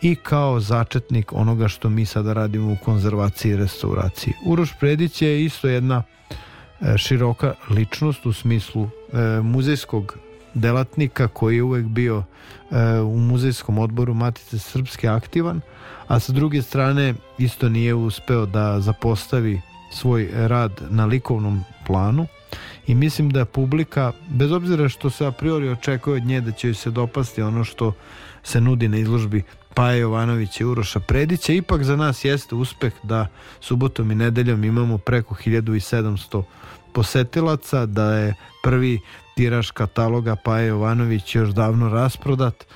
i kao začetnik onoga što mi sada radimo u konzervaciji i restauraciji. Uroš Predić je isto jedna e, široka ličnost u smislu e, muzejskog delatnika koji je uvek bio e, u muzejskom odboru Matice Srpske aktivan, a sa druge strane isto nije uspeo da zapostavi svoj rad na likovnom planu i mislim da publika, bez obzira što se a priori očekuje od nje da će joj se dopasti ono što se nudi na izložbi Paja Jovanovića i Uroša Predića, ipak za nas jeste uspeh da subotom i nedeljom imamo preko 1700 posetilaca, da je prvi tiraž kataloga Paja Jovanović još davno rasprodat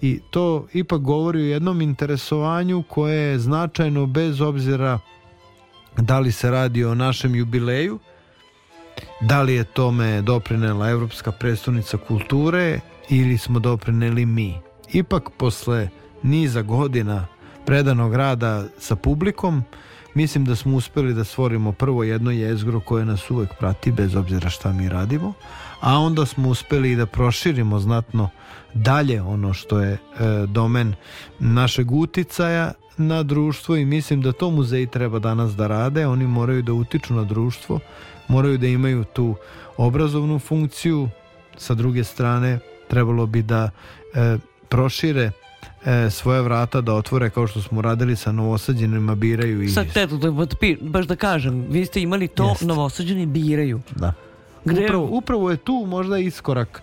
i to ipak govori o jednom interesovanju koje je značajno bez obzira da li se radi o našem jubileju, da li je tome doprinela Evropska predstavnica kulture ili smo doprineli mi. Ipak posle niza godina predanog rada sa publikom, mislim da smo uspeli da stvorimo prvo jedno jezgro koje nas uvek prati bez obzira šta mi radimo, a onda smo uspeli i da proširimo znatno dalje ono što je e, domen našeg uticaja na društvo i mislim da to muzeji treba danas da rade, oni moraju da utiču na društvo, moraju da imaju tu obrazovnu funkciju, sa druge strane trebalo bi da e, prošire e, svoje vrata da otvore kao što smo radili sa novosađenima biraju i Sad eto, da, baš da kažem, vi ste imali to, Jeste. novosađeni biraju. da. Gde- Upravo, upravo je tu možda iskorak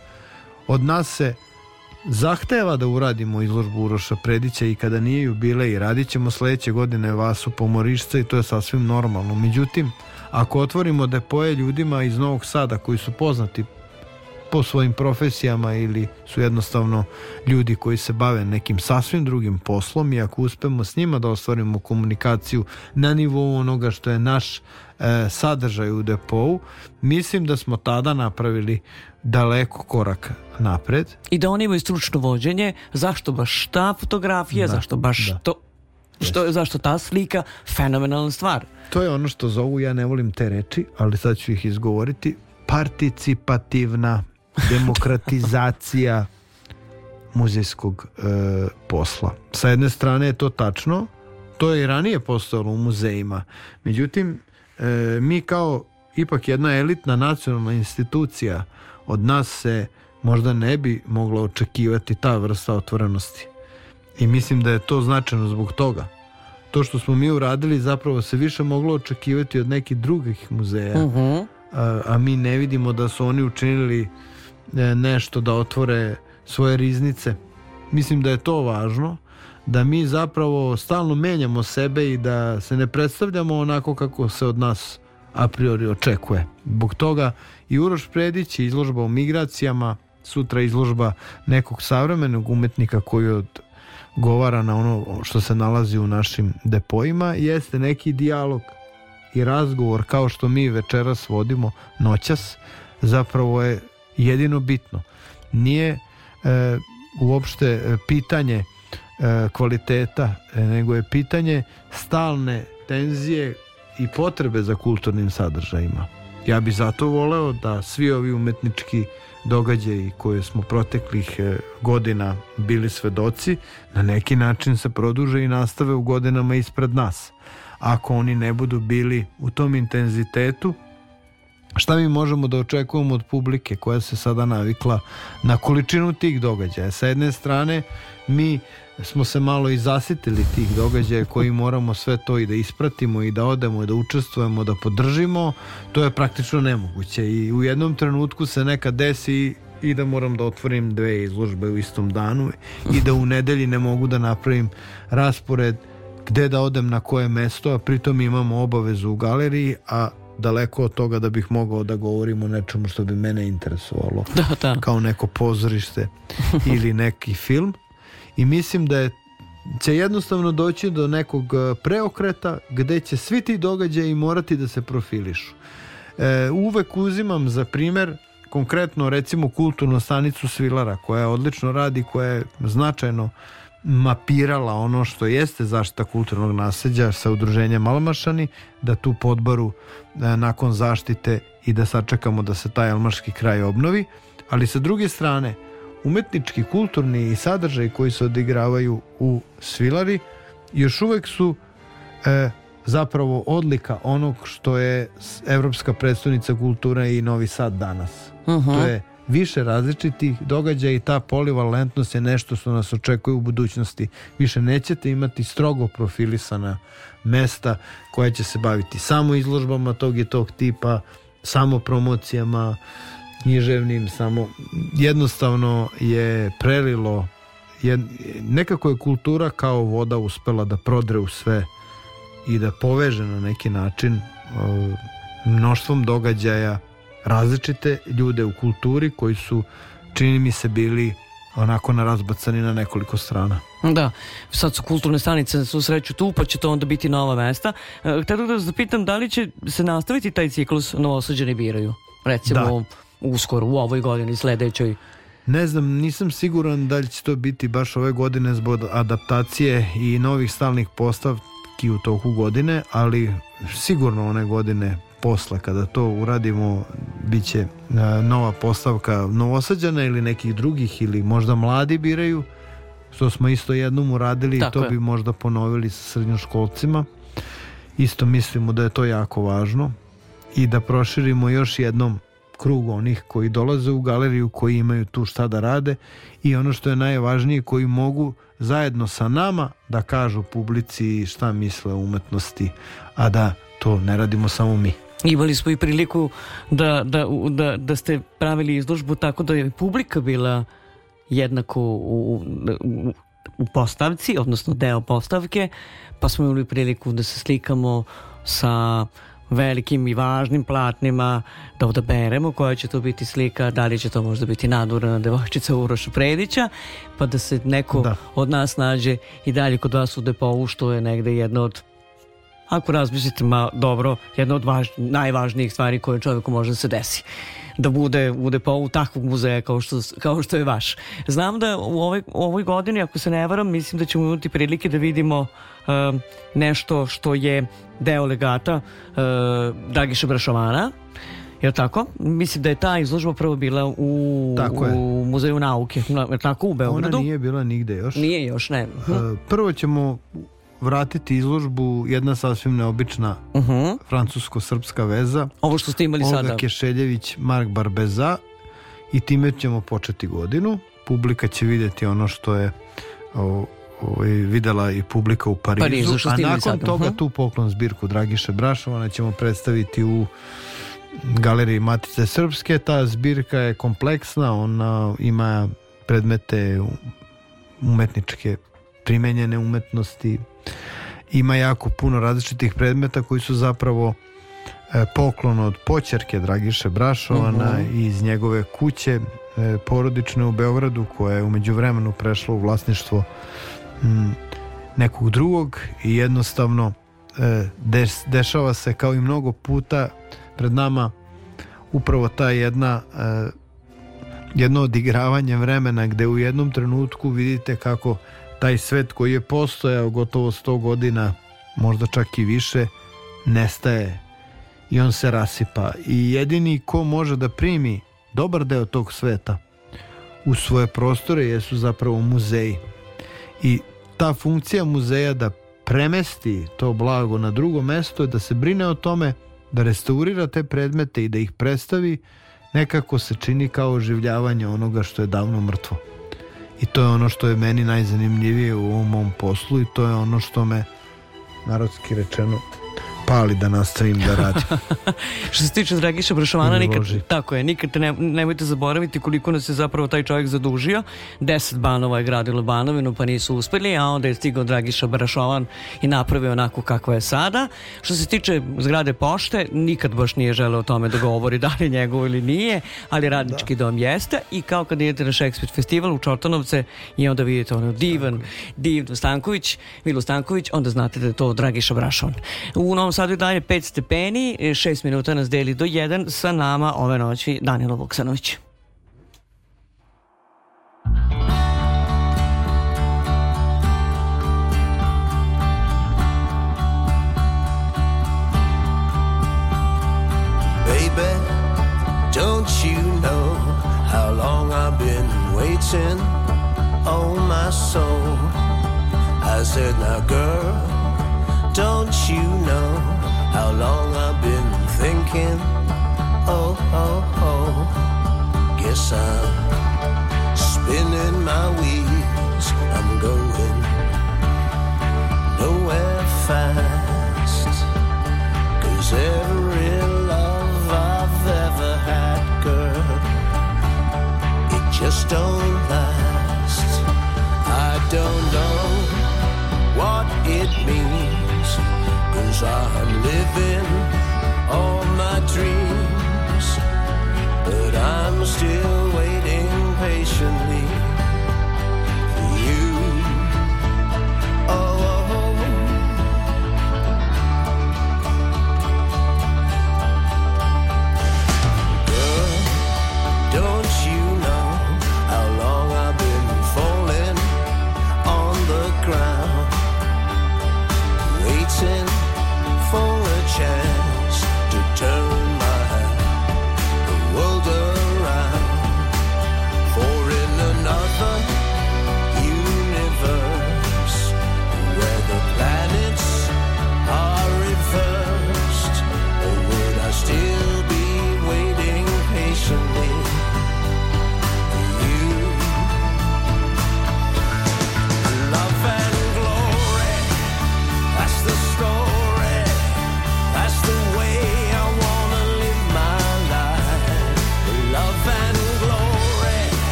od nas se zahteva da uradimo izložbu Uroša Predića i kada nije jubilej radit ćemo sledeće godine Vasu Pomorišca i to je sasvim normalno. Međutim, ako otvorimo depoje ljudima iz Novog Sada koji su poznati po svojim profesijama ili su jednostavno ljudi koji se bave nekim sasvim drugim poslom i ako uspemo s njima da ostvarimo komunikaciju na nivou onoga što je naš e, sadržaj u depou, mislim da smo tada napravili daleko korak napred. I da oni imaju stručno vođenje, zašto baš ta fotografija, Da, zašto baš da. to, što, zašto ta slika, fenomenalna stvar. To je ono što zovu, ja ne volim te reči, ali sad ću ih izgovoriti, participativna demokratizacija muzejskog e, posla. Sa jedne strane je to tačno, to je i ranije postojalo u muzejima. Međutim, e, mi kao ipak jedna elitna nacionalna institucija od nas se možda ne bi mogla očekivati ta vrsta otvorenosti. I mislim da je to značajno zbog toga. To što smo mi uradili zapravo se više moglo očekivati od nekih drugih muzeja, Mhm. a, a mi ne vidimo da su oni učinili nešto da otvore svoje riznice. Mislim da je to važno, da mi zapravo stalno menjamo sebe i da se ne predstavljamo onako kako se od nas a priori očekuje. Zbog toga i Uroš Predić i izložba o migracijama, sutra izložba nekog savremenog umetnika koji odgovara na ono što se nalazi u našim depojima, jeste neki dijalog i razgovor kao što mi večeras vodimo noćas, zapravo je jedino bitno. Nije e, uopšte e, pitanje e, kvaliteta, e, nego je pitanje stalne tenzije i potrebe za kulturnim sadržajima. Ja bi zato voleo da svi ovi umetnički događaji koje smo proteklih godina bili svedoci na neki način se produže i nastave u godinama ispred nas. Ako oni ne budu bili u tom intenzitetu šta mi možemo da očekujemo od publike koja se sada navikla na količinu tih događaja. Sa jedne strane, mi smo se malo i zasitili tih događaja koji moramo sve to i da ispratimo i da odemo i da učestvujemo, da podržimo, to je praktično nemoguće i u jednom trenutku se neka desi i da moram da otvorim dve izložbe u istom danu i da u nedelji ne mogu da napravim raspored gde da odem na koje mesto, a pritom imamo obavezu u galeriji, a daleko od toga da bih mogao da govorim o nečemu što bi mene interesovalo Da, da. kao neko pozorište ili neki film i mislim da je će jednostavno doći do nekog e, preokreta gde će svi ti događaji morati da se profilišu. E, uvek uzimam za primer konkretno recimo kulturnu stanicu Svilara koja odlično radi, koja je značajno mapirala ono što jeste zaštita kulturnog nasljeđa sa udruženjem Almašani, da tu podbaru e, nakon zaštite i da sačekamo da se taj almaški kraj obnovi, ali sa druge strane umetnički, kulturni i sadržaj koji se odigravaju u Svilari još uvek su e, zapravo odlika onog što je Evropska predstavnica kulture i Novi Sad danas. To je više različitih događaja i ta polivalentnost je nešto što nas očekuje u budućnosti. Više nećete imati strogo profilisana mesta koja će se baviti samo izložbama tog i tog tipa, samo promocijama, književnim, samo jednostavno je prelilo jed, nekako je kultura kao voda uspela da prodre u sve i da poveže na neki način e, mnoštvom događaja različite ljude u kulturi koji su čini mi se bili onako narazbacani na nekoliko strana. Da, sad su kulturne stanice na svu sreću tu, pa će to onda biti nova mesta. E, Htio da vas zapitam da li će se nastaviti taj ciklus Novosađani biraju? Recimo, uskoro, u ovoj godini, sledećoj. Ne znam, nisam siguran da li će to biti baš ove godine zbog adaptacije i novih stalnih postavki u toku godine, ali sigurno one godine posle kada to uradimo bit će nova postavka Novosađana ili nekih drugih ili možda mladi biraju što smo isto jednom uradili i Tako to je. bi možda ponovili sa srednjoškolcima isto mislimo da je to jako važno i da proširimo još jednom krug onih koji dolaze u galeriju, koji imaju tu šta da rade i ono što je najvažnije, koji mogu zajedno sa nama da kažu publici šta misle o umetnosti, a da to ne radimo samo mi. Imali smo i priliku da, da, da, da ste pravili izložbu tako da je publika bila jednako u, u, u postavci, odnosno deo postavke, pa smo imali priliku da se slikamo sa velikim i važnim platnima, da odaberemo koja će to biti slika, da li će to možda biti nadurana devojčica Uroša Predića, pa da se neko Da. od nas nađe i dalje kod vas u depovu, što je negde jedna od ako razmislite ma dobro, jedna od važ, najvažnijih stvari koje čovjeku može da se desi da bude u depovu takvog muzeja kao što, kao što je vaš. Znam da u ovoj, u ovoj godini, ako se ne varam, mislim da ćemo imati prilike da vidimo um, nešto što je deo legata uh, Dragiša Brašovana. Je tako? Mislim da je ta izložba prvo bila u, Tako je. u Muzeju nauke. Na- tako u Ona Beogradu? nije bila nigde još. Nije još, ne. E, Prvo ćemo vratiti izložbu jedna sasvim neobična Uh-huh. francusko-srpska veza Ovo što ste imali Olga sada. Kešeljević, Mark Barbeza i time ćemo početi godinu. Publika će vidjeti ono što je o, ovaj, videla i publika u Parizu, Parizu, a nakon sad, toga mhm. tu poklon zbirku Dragiše Brašovana ćemo predstaviti u galeriji Matice Srpske. Ta zbirka je kompleksna, ona ima predmete umetničke primenjene umetnosti, ima jako puno različitih predmeta koji su zapravo e, poklon od počerke Dragiše Brašovana iz njegove kuće e, porodične u Beogradu koja je umeđu vremenu prešla u vlasništvo nekog drugog i jednostavno e, dešava se kao i mnogo puta pred nama upravo ta jedna jedno odigravanje vremena gde u jednom trenutku vidite kako taj svet koji je postojao gotovo 100 godina možda čak i više nestaje. I on se rasipa. I jedini ko može da primi dobar deo tog sveta u svoje prostore jesu zapravo muzeji. I ta funkcija muzeja da premesti to blago na drugo mesto je da se brine o tome da restaurira te predmete i da ih predstavi, nekako se čini kao oživljavanje onoga što je davno mrtvo. I to je ono što je meni najzanimljivije u ovom mom poslu i to je ono što me, narodski rečeno, pali da nastavim da radim. Što se tiče Dragiša Brašovana, nikad, tako je, nikad ne, nemojte zaboraviti koliko nas je zapravo taj čovjek zadužio. Deset banova je gradilo banovinu pa nisu uspeli, a onda je stigao Dragiša Brašovan i napravio onako kakva je sada. Što se tiče zgrade pošte, nikad baš nije želeo o tome da govori da li je njegovo ili nije, ali radnički dom jeste i kao kad idete na Shakespeare festival u Čortanovce i onda vidite ono divan, divan Stanković, Milo Stanković, onda znate da je to Dragiša Brašovan. U Novom Je dalje 5 stepeni, 6 minuta nas deli do 1 sa nama ove noći Danilo Vuksanović. Baby, don't you know how long I've been waiting? Oh, my soul. I said, now, girl, don't you know how long I've been thinking? Oh, oh, oh. Guess I'm spinning my wheels. I'm going nowhere fast. Cause every love I've ever had, girl, it just don't last. I don't know what it means, cause I'm living all my dreams, but I'm still waiting patiently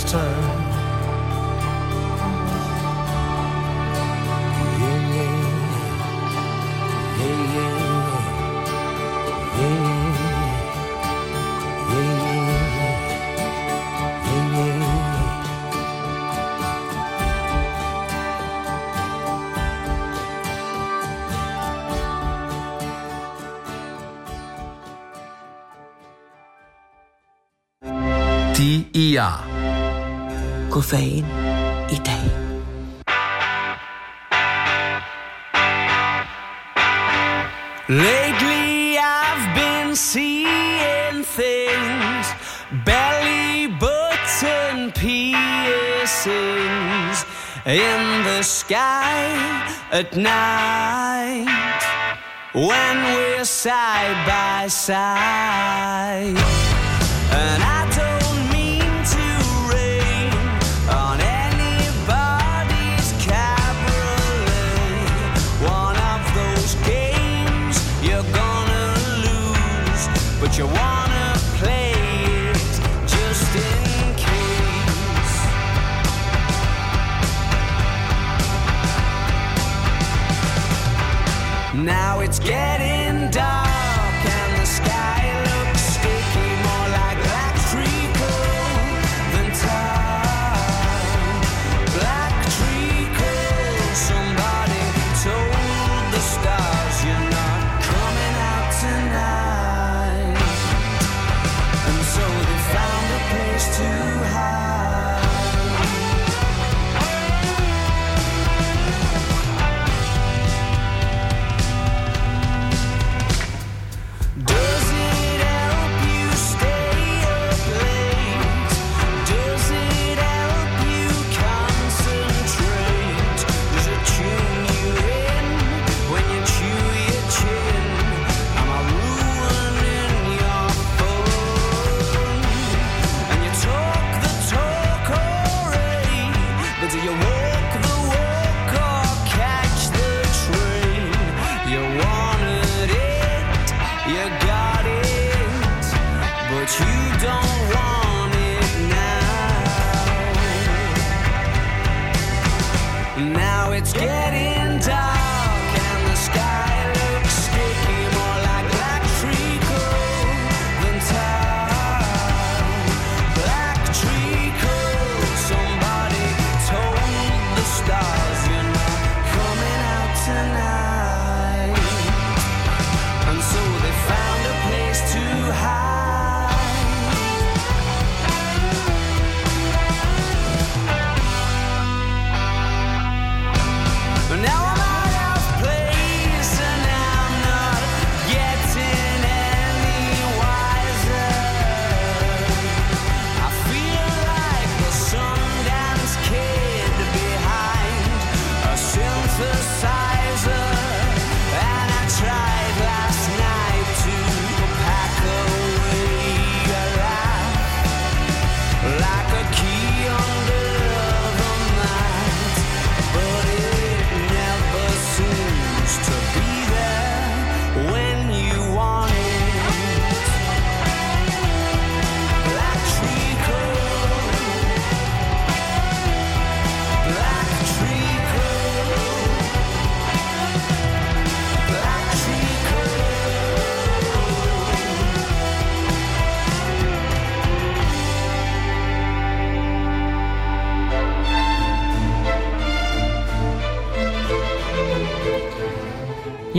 last time. Yeah, Kofein i tein. Lately I've been seeing things, belly button piercings in the sky at night when we're side by side. And I Now it's getting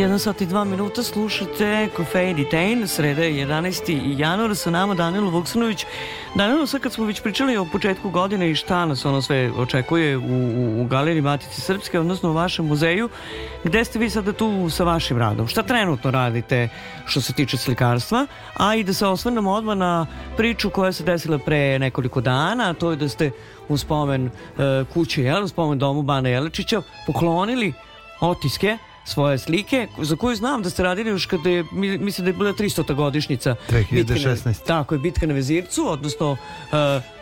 1 sat i 2 minuta slušate Kofein i Tejn, sreda je 11. januar, sa nama Danilo Vuksanović. Danilo, sad kad smo već pričali o početku godine i šta nas ono sve očekuje u, u, u Galeriji Matice Srpske, odnosno u vašem muzeju, gde ste vi sada tu sa vašim radom? Šta trenutno radite što se tiče slikarstva? A i da se osvrnemo odmah na priču koja se desila pre nekoliko dana, a to je da ste u spomen uh, kuće, jel, u spomen domu Bana Jelečića, poklonili otiske svoje slike, za koju znam da ste radili još kada je, mi- mislim da je bila 300. godišnjica. 2016. bitke na- tako je, bitka na Vezircu, odnosno uh,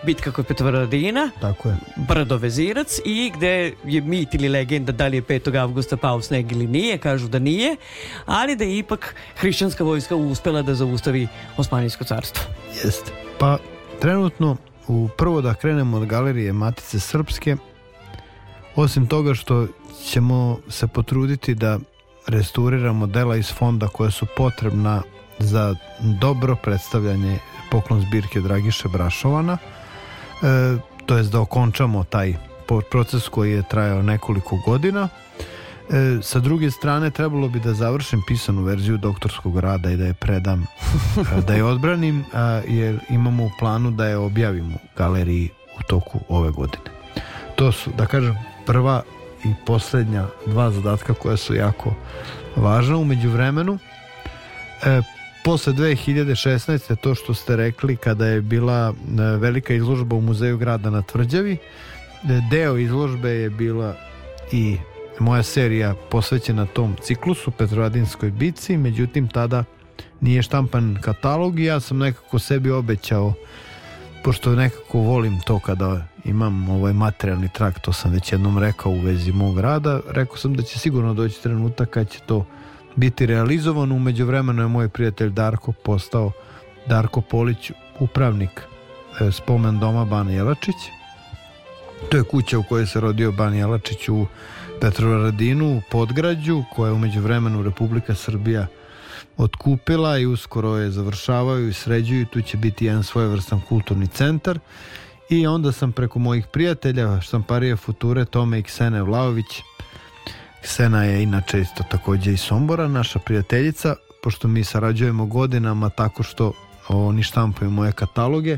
bitka kod Petrovaradina, Tako je. Brdo Vezirac i gde je mit ili legenda da li je 5. avgusta pao sneg ili nije, kažu da nije, ali da je ipak hrišćanska vojska uspela da zaustavi Osmanijsko carstvo. Jeste. Pa trenutno u prvo da krenemo od galerije Matice Srpske osim toga što ćemo se potruditi da restauriramo dela iz fonda koja su potrebna za dobro predstavljanje poklon zbirke Dragiše Brašovana e, to jest da okončamo taj proces koji je trajao nekoliko godina E, sa druge strane trebalo bi da završim pisanu verziju doktorskog rada i da je predam, e, da je odbranim, a, jer imamo u planu da je objavimo galeriji u toku ove godine. To su, da kažem, prva i poslednja dva zadatka koja su jako važna umeđu vremenu. E, posle 2016. to što ste rekli kada je bila e, velika izložba u muzeju grada na Tvrđavi, e, deo izložbe je bila i moja serija posvećena tom ciklusu Petrovaradinskoj bici, međutim tada nije štampan katalog i ja sam nekako sebi obećao pošto nekako volim to kada imam ovaj materijalni trak, to sam već jednom rekao u vezi mog rada, rekao sam da će sigurno doći trenutak kad će to biti realizovano. Umeđu vremenu je moj prijatelj Darko postao Darko Polić, upravnik e, spomen doma Ban Jelačić. To je kuća u kojoj se rodio Ban Jelačić u Petrovaradinu, u Podgrađu, koja je umeđu vremenu Republika Srbija otkupila i uskoro je završavaju i sređuju. Tu će biti jedan svojevrstan kulturni centar. I onda sam preko mojih prijatelja, štamparije Future, Tome i Ksene Vlaović, Ksena je inače isto takođe iz Sombora, naša prijateljica, pošto mi sarađujemo godinama tako što oni štampaju moje kataloge,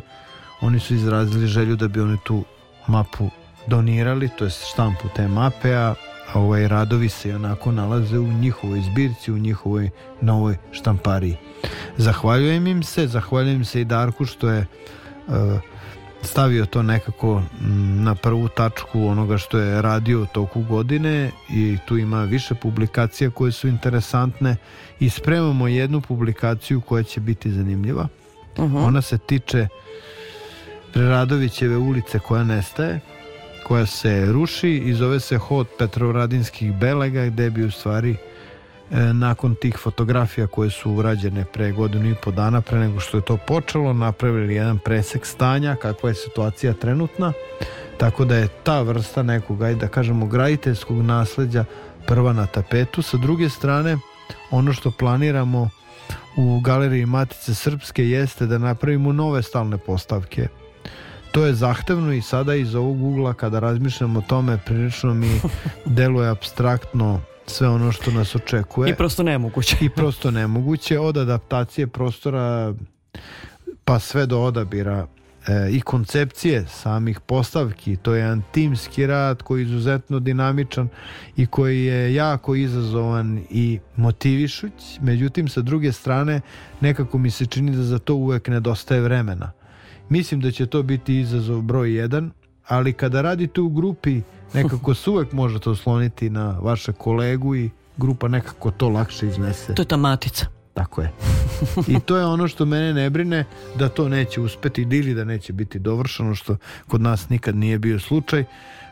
oni su izrazili želju da bi oni tu mapu donirali, to je štampu te mape, a ovaj, radovi se onako nalaze u njihovoj zbirci, u njihovoj novoj štampariji. Zahvaljujem im se, zahvaljujem se i Darku što je uh, stavio to nekako na prvu tačku onoga što je radio u toku godine i tu ima više publikacija koje su interesantne i spremamo jednu publikaciju koja će biti zanimljiva. Ona se tiče Preradovićeve ulice koja nestaje, koja se ruši i zove se Hod Petrovaradinskih belega gde bi u stvari e, nakon tih fotografija koje su urađene pre godinu i po dana pre nego što je to počelo napravili jedan presek stanja kakva je situacija trenutna. Tako da je ta vrsta nekog da kažemo graditeljskog nasleđa prva na tapetu. Sa druge strane ono što planiramo u galeriji Matice Srpske jeste da napravimo nove stalne postavke to je zahtevno i sada iz ovog ugla kada razmišljam o tome prilično mi deluje abstraktno sve ono što nas očekuje. I prosto nemoguće. i prosto nemoguće. Od adaptacije prostora pa sve do odabira e, i koncepcije samih postavki. To je jedan timski rad koji je izuzetno dinamičan i koji je jako izazovan i motivišuć. Međutim sa druge strane nekako mi se čini da za to uvek nedostaje vremena mislim da će to biti izazov broj 1 ali kada radite u grupi nekako se uvek možete osloniti na vaše kolegu i grupa nekako to lakše iznese To je ta matica. tako je. I to je ono što mene ne brine da to neće uspeti ili da neće biti dovršeno što kod nas nikad nije bio slučaj.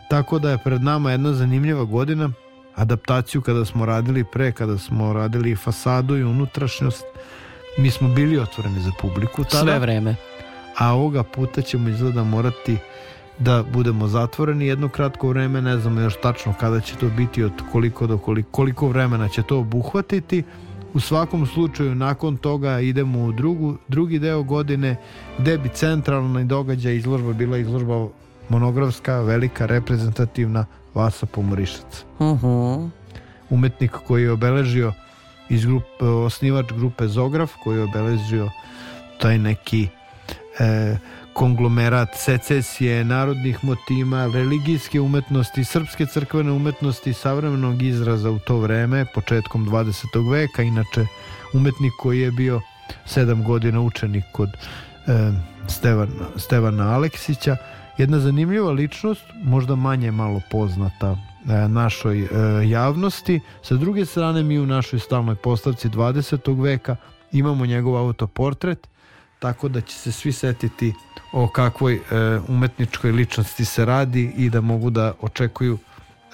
Tako da je pred nama jedna zanimljiva godina adaptaciju kada smo radili pre, kada smo radili i fasadu i unutrašnjost. Mi smo bili otvoreni za publiku tada, Sve vreme. A ovoga puta ćemo izgleda morati da budemo zatvoreni jedno kratko vreme, ne znamo još tačno kada će to biti, od koliko do koliko, koliko vremena će to obuhvatiti. U svakom slučaju nakon toga idemo u drugu, drugi deo godine gde bi centralni događaj izložba bila izložba monografska, velika, reprezentativna Vasa Pomorišac. Mhm. Umetnik koji je obeležio iz grupe, osnivač grupe Zograf koji je obeležio taj neki e, konglomerat secesije, narodnih motima, religijske umetnosti, srpske crkvene umetnosti, savremenog izraza u to vreme, početkom 20. veka, inače umetnik koji je bio sedam godina učenik kod e, Stevana, Stevana Aleksića, jedna zanimljiva ličnost, možda manje malo poznata e, našoj e, javnosti. Sa druge strane mi u našoj stalnoj postavci 20. veka imamo njegov autoportret, tako da će se svi setiti o kakvoj e, umetničkoj ličnosti se radi i da mogu da očekuju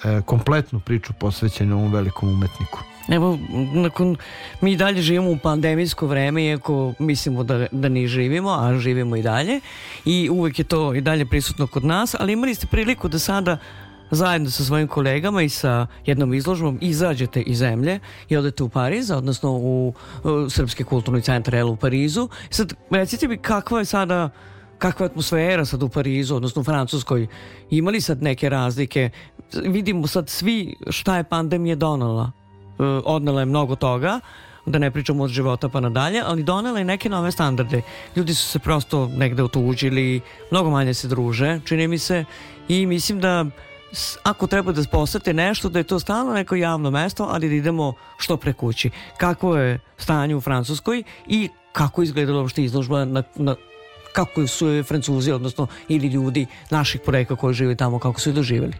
e, kompletnu priču posvećenu ovom velikom umetniku. Evo, nakon, mi dalje živimo u pandemijsko vreme, iako mislimo da, da ne živimo, a živimo i dalje. I uvek je to i dalje prisutno kod nas, ali imali ste priliku da sada zajedno sa svojim kolegama i sa jednom izložbom izađete iz zemlje i odete u Pariz, odnosno u, u Srpski kulturni centar El u Parizu. Sad, recite mi kakva je sada kakva je atmosfera sad u Parizu, odnosno u Francuskoj, imali sad neke razlike? vidimo sad svi šta je pandemija donela. E, odnela je mnogo toga, da ne pričamo od života pa nadalje, ali donela je neke nove standarde. Ljudi su se prosto negde otuđili, mnogo manje se druže, čini mi se, i mislim da ako treba da posete nešto, da je to stalno neko javno mesto, ali da idemo što pre kući. Kakvo je stanje u Francuskoj i kako je izgledala uopšte izložba na, na kako su je Francuzi, odnosno ili ljudi naših poreka koji žive tamo, kako su je doživjeli.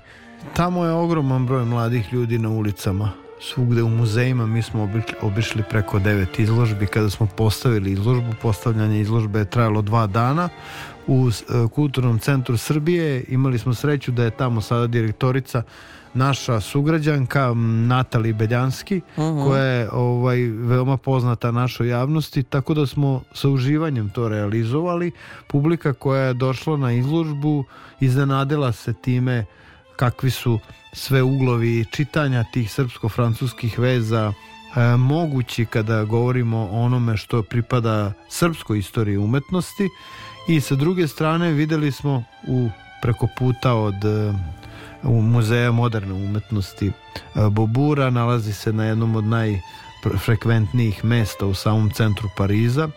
Tamo je ogroman broj mladih ljudi na ulicama. Svugde u muzejima mi smo obišli preko devet izložbi. Kada smo postavili izložbu, postavljanje izložbe je trajalo dva dana. U e, Kulturnom centru Srbije. Imali smo sreću da je tamo sada direktorica naša sugrađanka Natali Beljanski koja je ovaj, veoma poznata našoj javnosti tako da smo sa uživanjem to realizovali. Publika koja je došla na izložbu iznenadila se time kakvi su sve uglovi čitanja tih srpsko-francuskih veza e, mogući kada govorimo o onome što pripada srpskoj istoriji umetnosti i sa druge strane videli smo u preko puta od e, u muzeja moderne umetnosti e, Bobura nalazi se na jednom od najfrekventnijih mesta u samom centru Pariza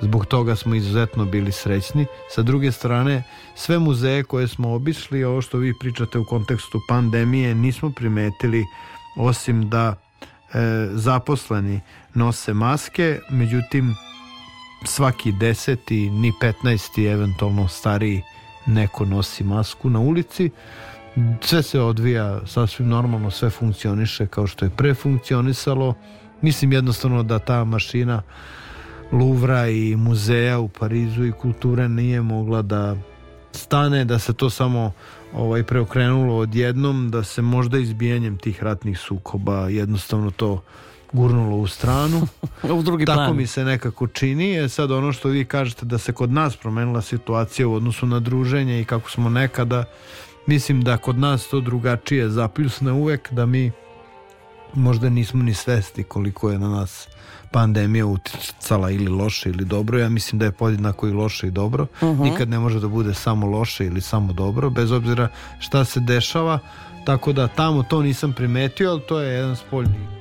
Zbog toga smo izuzetno bili srećni. Sa druge strane, sve muzeje koje smo obišli, ovo što vi pričate u kontekstu pandemije, nismo primetili osim da e, zaposleni nose maske, međutim svaki deseti, ni petnaesti, eventualno stariji neko nosi masku na ulici. Sve se odvija sasvim normalno, sve funkcioniše kao što je pre funkcionisalo. Mislim jednostavno da ta mašina Luvra i muzeja u Parizu i kulture nije mogla da stane, da se to samo ovaj preokrenulo odjednom, da se možda izbijanjem tih ratnih sukoba jednostavno to gurnulo u stranu. U drugi Tako plan. mi se nekako čini. E sad ono što vi kažete da se kod nas promenila situacija u odnosu na druženje i kako smo nekada, mislim da kod nas to drugačije zapljusne uvek, da mi možda nismo ni svesti koliko je na nas pandemija uticala ili loše ili dobro. Ja mislim da je podjednako i loše i dobro. Nikad ne može da bude samo loše ili samo dobro, bez obzira šta se dešava. Tako da tamo to nisam primetio, ali to je jedan spoljni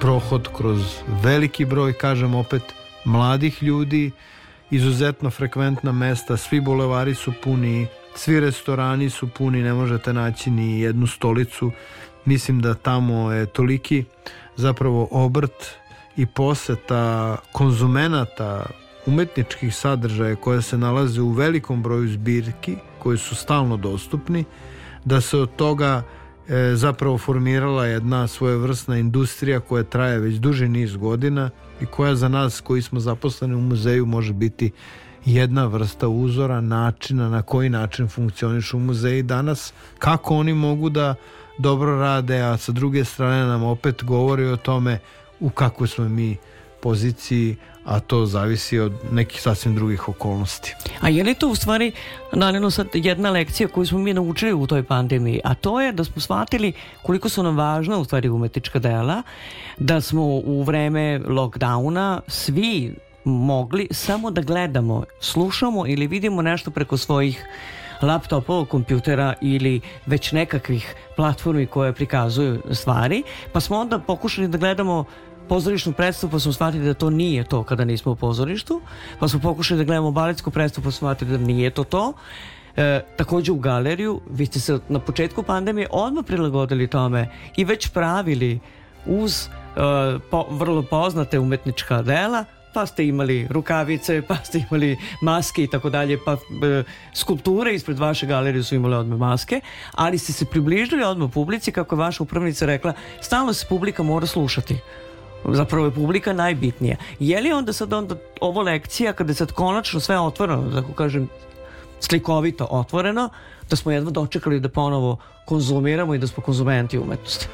prohod kroz veliki broj, kažem opet, mladih ljudi, izuzetno frekventna mesta, svi bulevari su puni, svi restorani su puni, ne možete naći ni jednu stolicu. Mislim da tamo je toliki zapravo obrt i poseta konzumenata umetničkih sadržaja koje se nalaze u velikom broju zbirki koji su stalno dostupni da se od toga e, zapravo formirala jedna svojevrsna industrija koja traje već duži niz godina i koja za nas koji smo zaposleni u muzeju može biti jedna vrsta uzora načina na koji način funkcionišu muzeji danas, kako oni mogu da dobro rade, a sa druge strane nam opet govori o tome u kakvoj smo mi poziciji, a to zavisi od nekih sasvim drugih okolnosti. A je li to u stvari naravno sad jedna lekcija koju smo mi naučili u toj pandemiji, a to je da smo shvatili koliko su nam važna u stvari umetnička dela, da smo u vreme lockdowna svi mogli samo da gledamo, slušamo ili vidimo nešto preko svojih laptopova, kompjutera ili već nekakvih platformi koje prikazuju stvari, pa smo onda pokušali da gledamo pozorišnu predstavu pa smo shvatili da to nije to kada nismo u pozorištu, pa smo pokušali da gledamo baletsku predstavu pa smo shvatili da nije to to. E, takođe u galeriju, vi ste se na početku pandemije odmah prilagodili tome i već pravili uz e, po- vrlo poznate umetnička dela pa ste imali rukavice, pa ste imali maske i tako dalje, pa e, skulpture ispred vaše galerije su imale odmah maske, ali ste se približili odmah publici, kako je vaša upravnica rekla, stalno se publika mora slušati. Zapravo je publika najbitnija. Je li onda sad onda ovo lekcija kada je sad konačno sve otvoreno, da tako kažem, slikovito otvoreno, da smo jedva dočekali da ponovo konzumiramo i da smo konzumenti umetnosti?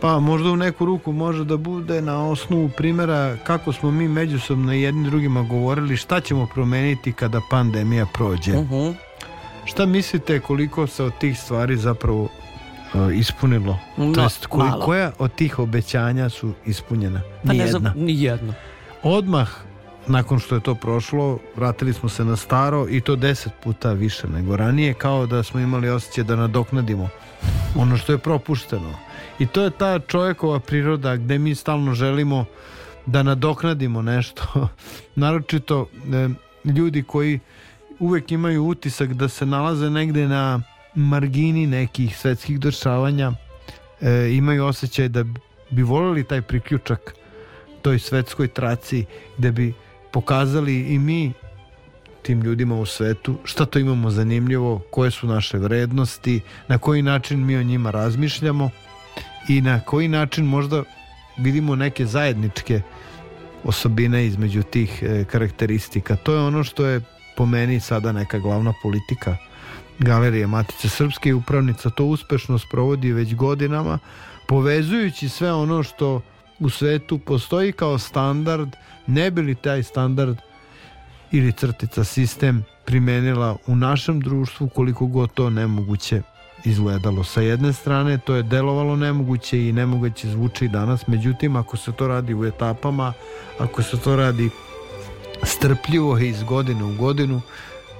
Pa možda u neku ruku može da bude na osnovu primjera kako smo mi međusobno jedni drugima govorili šta ćemo promeniti kada pandemija prođe. Mhm. Šta mislite koliko se od tih stvari zapravo ispunilo? No, to jest koji- malo. koja od tih obećanja su ispunjena? Pa ne Nijedna. znam, ni jedno. Odmah nakon što je to prošlo, vratili smo se na staro i to deset puta više nego ranije, kao da smo imali osjećaj da nadoknadimo ono što je propušteno. I to je ta čovjekova priroda gde mi stalno želimo da nadoknadimo nešto. Naročito e, ljudi koji uvek imaju utisak da se nalaze negde na margini nekih svetskih dešavanja, e, imaju osjećaj da bi voljeli taj priključak toj svetskoj traci gde bi pokazali i mi tim ljudima u svetu šta to imamo zanimljivo, koje su naše vrednosti, na koji način mi o njima razmišljamo i na koji način možda vidimo neke zajedničke osobine između tih e, karakteristika. To je ono što je po meni sada neka glavna politika Galerije Matice Srpske i upravnica to uspešno sprovodi već godinama povezujući sve ono što u svetu postoji kao standard, ne bi li taj standard ili crtica sistem primenila u našem društvu koliko god to nemoguće izgledalo. Sa jedne strane to je delovalo nemoguće i nemoguće zvuči i danas, međutim ako se to radi u etapama, ako se to radi strpljivo iz godine u godinu,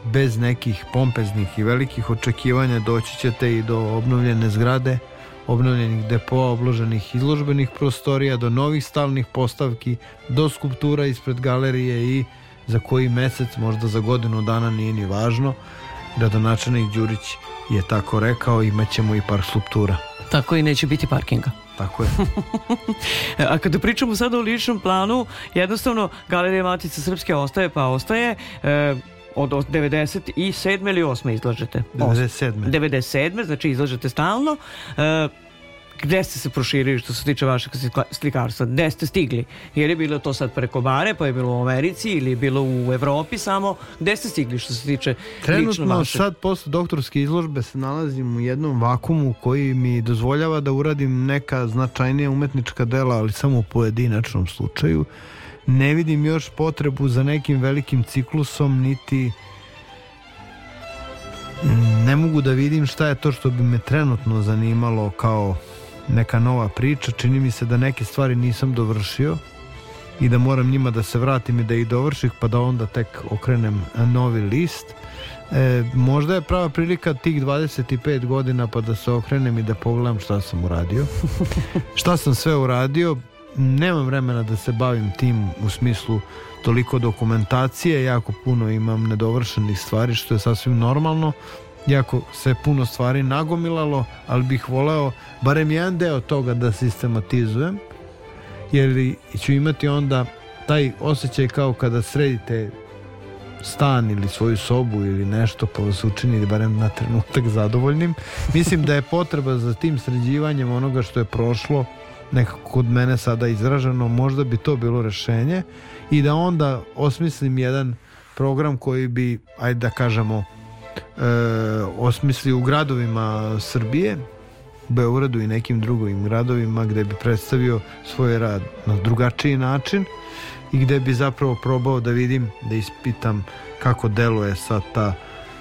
bez nekih pompeznih i velikih očekivanja doći ćete i do obnovljene zgrade, obnovljenih depoa, obloženih izložbenih prostorija, do novih stalnih postavki, do skulptura ispred galerije i za koji mesec, možda za godinu dana nije ni važno, gradonačelnik Đurić je tako rekao, imaćemo i par skulptura. Tako i neće biti parkinga. Tako je. A kada pričamo sada o ličnom planu, jednostavno Galerija Matice Srpske ostaje pa ostaje. E, od, od 97. ili 8. izlažete? 97. 97. znači izlažete stalno. E, gde ste se proširili što se tiče vašeg slika- slikarstva? Gde ste stigli? Je li bilo to sad preko bare, pa je bilo u Americi ili je bilo u Evropi samo? Gde ste stigli što se tiče lično Trenutno vašeg? sad posle doktorske izložbe se nalazim u jednom vakumu koji mi dozvoljava da uradim neka značajnija umetnička dela, ali samo u pojedinačnom slučaju. Ne vidim još potrebu za nekim velikim ciklusom, niti ne mogu da vidim šta je to što bi me trenutno zanimalo kao neka nova priča. Čini mi se da neke stvari nisam dovršio i da moram njima da se vratim i da ih dovrših pa da onda tek okrenem novi list. E, možda je prava prilika tih 25 godina pa da se okrenem i da pogledam šta sam uradio. šta sam sve uradio, nemam vremena da se bavim tim u smislu toliko dokumentacije, jako puno imam nedovršenih stvari što je sasvim normalno jako se puno stvari nagomilalo, ali bih voleo barem jedan deo toga da sistematizujem, jer ću imati onda taj osjećaj kao kada sredite stan ili svoju sobu ili nešto pa vas učini barem na trenutak zadovoljnim. Mislim da je potreba za tim sređivanjem onoga što je prošlo nekako kod mene sada izraženo, možda bi to bilo rešenje i da onda osmislim jedan program koji bi, ajde da kažemo, e, osmisli u gradovima Srbije, Beogradu i nekim drugim gradovima gde bi predstavio svoj rad na drugačiji način i gde bi zapravo probao da vidim, da ispitam kako deluje sad ta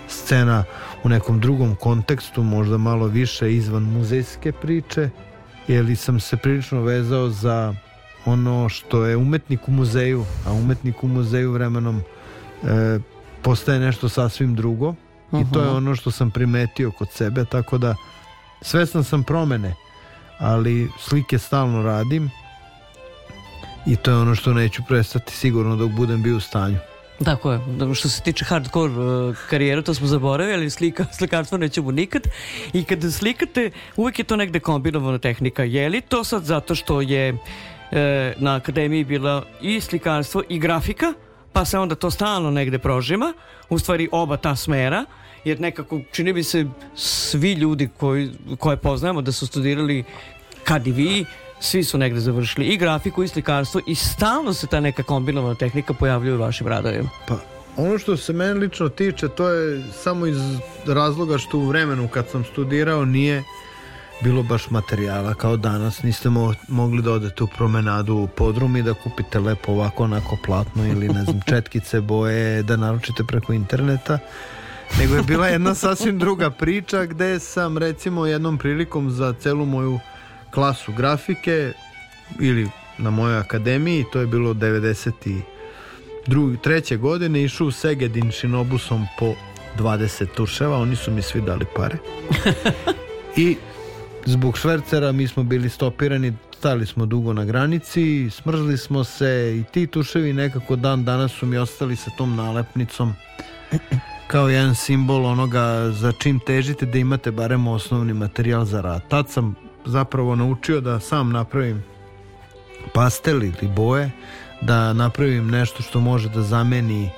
scena u nekom drugom kontekstu, možda malo više izvan muzejske priče, jer sam se prilično vezao za ono što je umetnik u muzeju, a umetnik u muzeju vremenom e, postaje nešto sasvim drugo i to je ono što sam primetio kod sebe, tako da svestan sam promene, ali slike stalno radim i to je ono što neću prestati sigurno dok budem bio u stanju. Tako je, što se tiče hardcore uh, karijere, to smo zaboravili, slika, slikarstvo nećemo nikad. I kada slikate, uvek je to negde kombinovana tehnika. Je li to sad zato što je e, na akademiji bila i slikarstvo i grafika, pa se onda to stalno negde prožima, u stvari oba ta smera, jer nekako čini mi se svi ljudi koji, koje poznajemo da su studirali kad i vi, svi su negde završili i grafiku i slikarstvo i stalno se ta neka kombinovana tehnika pojavljuje u vašim radovima. Pa ono što se mene lično tiče to je samo iz razloga što u vremenu kad sam studirao nije bilo baš materijala kao danas niste mo mogli da odete u promenadu u podrum i da kupite lepo ovako onako platno ili ne znam četkice boje da naručite preko interneta nego je bila jedna sasvim druga priča gde sam recimo jednom prilikom za celu moju klasu grafike ili na mojoj akademiji to je bilo 90 i drugi, treće godine išao u Segedin šinobusom po 20 tuševa, oni su mi svi dali pare. I zbog švercera mi smo bili stopirani, stali smo dugo na granici, smrzli smo se i ti tuševi nekako dan danas su mi ostali sa tom nalepnicom kao jedan simbol onoga za čim težite da imate barem osnovni materijal za rad. Tad sam zapravo naučio da sam napravim pastel ili boje, da napravim nešto što može da zameni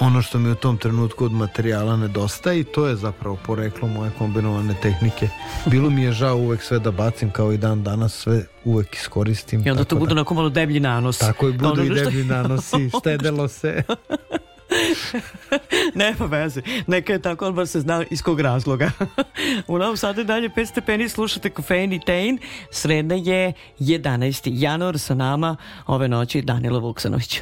ono što mi u tom trenutku od materijala nedostaje i to je zapravo poreklo moje kombinovane tehnike. Bilo mi je žao uvek sve da bacim kao i dan danas, sve uvek iskoristim. I onda to bude da- onako malo deblji nanos. Tako je, budu Ono i što- deblji nanosi, štedelo se. Nema veze. Neka je tako, ali bar se zna iz kog razloga. U Novom Sadu je dalje 5 stepeni, slušate Kofein i Tein. Sreda je 11. januar sa nama ove noći Danilo Vuksanović.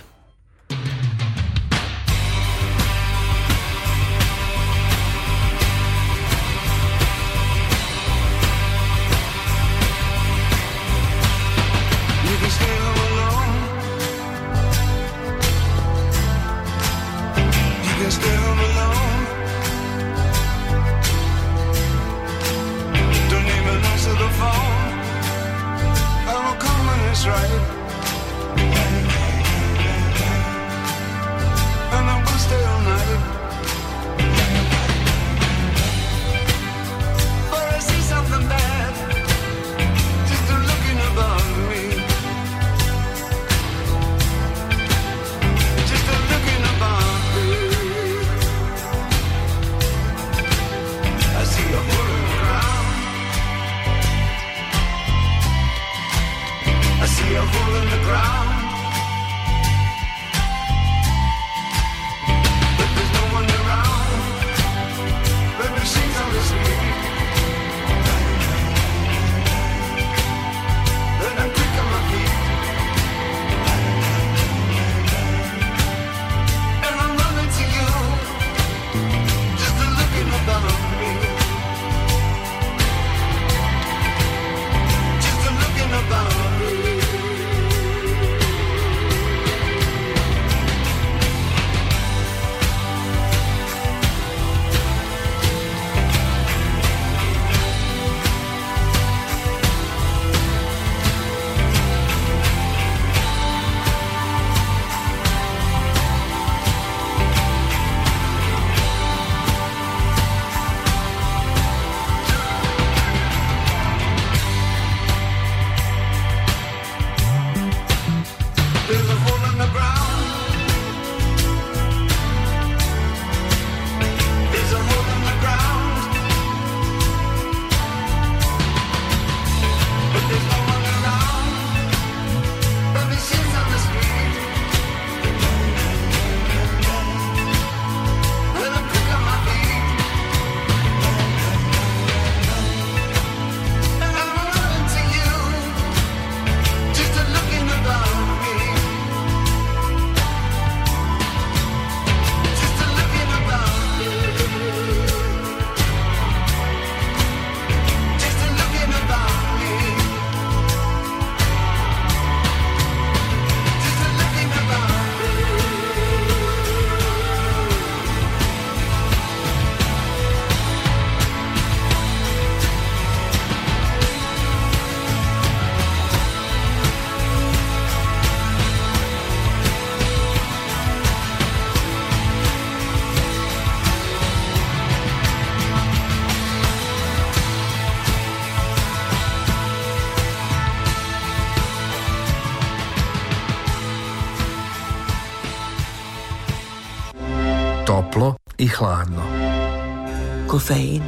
Kofein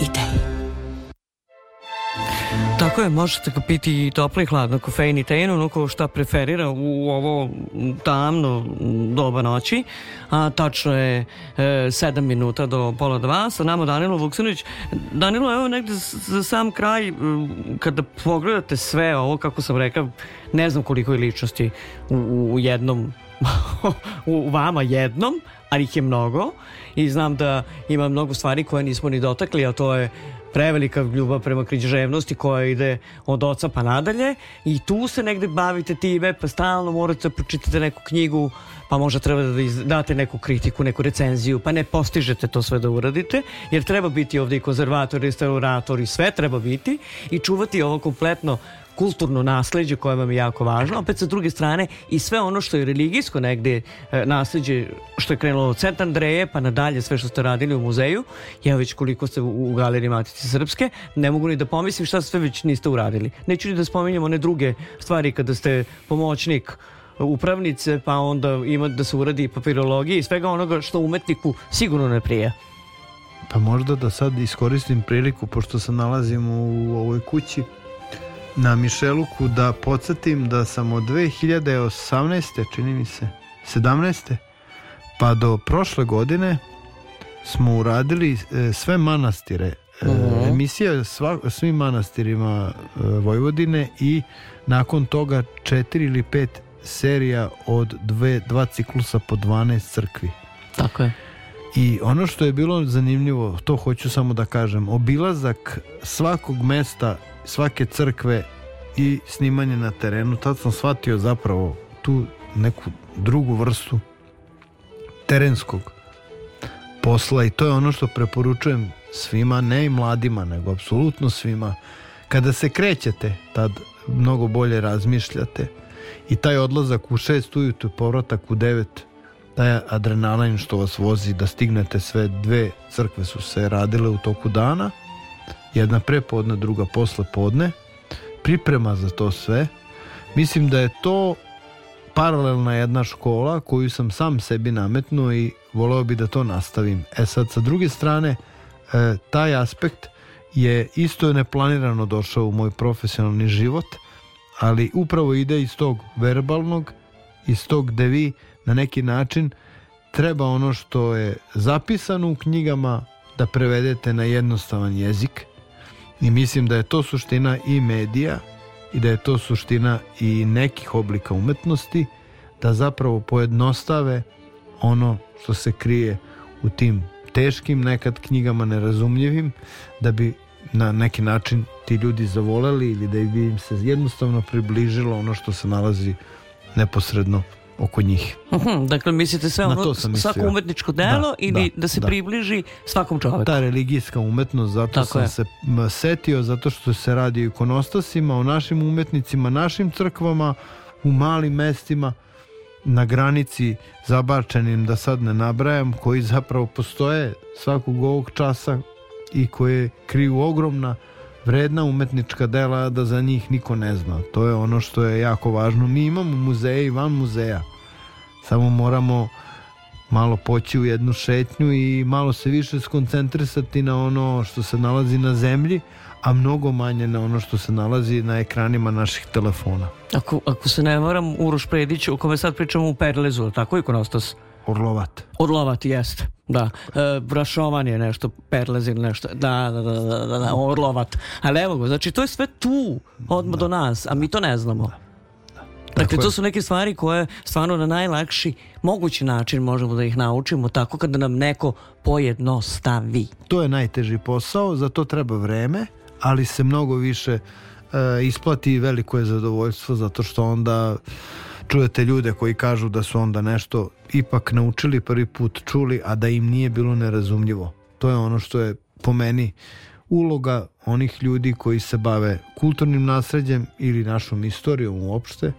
i Tein. Tako je, možete ga piti i toplo i hladno, kofein i tein, ono ko šta preferira u ovo tamno doba noći, a tačno je e, 7 minuta do pola dva, sa nama Danilo Vuksanović. Danilo, evo negde za sam kraj, kada pogledate sve ovo, kako sam rekao, ne znam koliko je ličnosti u, u jednom u vama jednom, ali ih je mnogo i znam da ima mnogo stvari koje nismo ni dotakli, a to je prevelika ljubav prema književnosti koja ide od oca pa nadalje i tu se negde bavite time pa stalno morate da pročitate neku knjigu pa možda treba da date neku kritiku, neku recenziju pa ne postižete to sve da uradite jer treba biti ovde i konzervator, i restaurator i sve treba biti i čuvati ovo kompletno kulturno nasleđe koje vam je jako važno, opet sa druge strane i sve ono što je religijsko negde e, nasleđe što je krenulo od Sent Andreje pa nadalje sve što ste radili u muzeju, ja već koliko ste u, u galeriji Matice Srpske, ne mogu ni da pomislim šta sve već niste uradili. Neću ni da spominjem one druge stvari kada ste pomoćnik upravnice, pa onda ima da se uradi papirologija i svega onoga što umetniku sigurno ne prija. Pa možda da sad iskoristim priliku, pošto se nalazim u ovoj kući na Mišeluku, da podsjetim da sam od 2018. čini mi se, 17. pa do prošle godine smo uradili e, sve manastire. E, Emisija sva, svim manastirima e, Vojvodine i nakon toga četiri ili pet serija od dve, dva ciklusa po 12 crkvi. Tako je. I ono što je bilo zanimljivo, to hoću samo da kažem, obilazak svakog mesta, svake crkve i snimanje na terenu, tad sam shvatio zapravo tu neku drugu vrstu terenskog posla i to je ono što preporučujem svima, ne i mladima, nego apsolutno svima. Kada se krećete, tad mnogo bolje razmišljate i taj odlazak u šest ujutru, povratak u devet, taj adrenalin što vas vozi da stignete sve dve crkve su se radile u toku dana jedna pre podne, druga posle podne. Priprema za to sve. Mislim da je to paralelna jedna škola koju sam sam sebi nametnuo i voleo bi da to nastavim. E sad sa druge strane e, taj aspekt je isto neplanirano došao u moj profesionalni život ali upravo ide iz tog verbalnog iz tog gde vi na neki način treba ono što je zapisano u knjigama da prevedete na jednostavan jezik i mislim da je to suština i medija i da je to suština i nekih oblika umetnosti da zapravo pojednostave ono što se krije u tim teškim nekad knjigama nerazumljivim da bi na neki način ti ljudi zavoleli ili da bi im se jednostavno približilo ono što se nalazi neposredno oko njih. Mhm, dakle, mislite sve ono, svako umetničko delo Da, ili da, da, se da. približi svakom čoveku. Ta religijska umetnost, zato Tako sam je. se setio, zato što se radi o ikonostasima, o našim umetnicima, našim crkvama, u malim mestima, na granici zabačenim, da sad ne nabrajam, koji zapravo postoje svakog ovog časa i koje kriju ogromna vredna umetnička dela da za njih niko ne zna. To je ono što je jako važno. Mi imamo muzeje i van muzeja. Samo moramo malo poći u jednu šetnju i malo se više skoncentrisati na ono što se nalazi na zemlji, a mnogo manje na ono što se nalazi na ekranima naših telefona. Ako, ako se ne varam, Uroš Predić, o kome sad pričamo u Perlezu, tako ikonostas? Orlovat. Orlovat jeste, da. E, Brašovan je nešto, Perlez ili nešto. Da, da, da, da, da, da, Orlovat. Ali evo go, znači to je sve tu, odmah do nas, a mi to ne znamo. Dakle, Tako to je. su neke stvari koje stvarno na najlakši mogući način možemo da ih naučimo, tako kada nam neko pojednostavi. To je najteži posao, za to treba vreme, ali se mnogo više e, isplati i veliko je zadovoljstvo zato što onda čujete ljude koji kažu da su onda nešto ipak naučili prvi put čuli, a da im nije bilo nerazumljivo. To je ono što je po meni uloga onih ljudi koji se bave kulturnim nasređem ili našom istorijom uopšte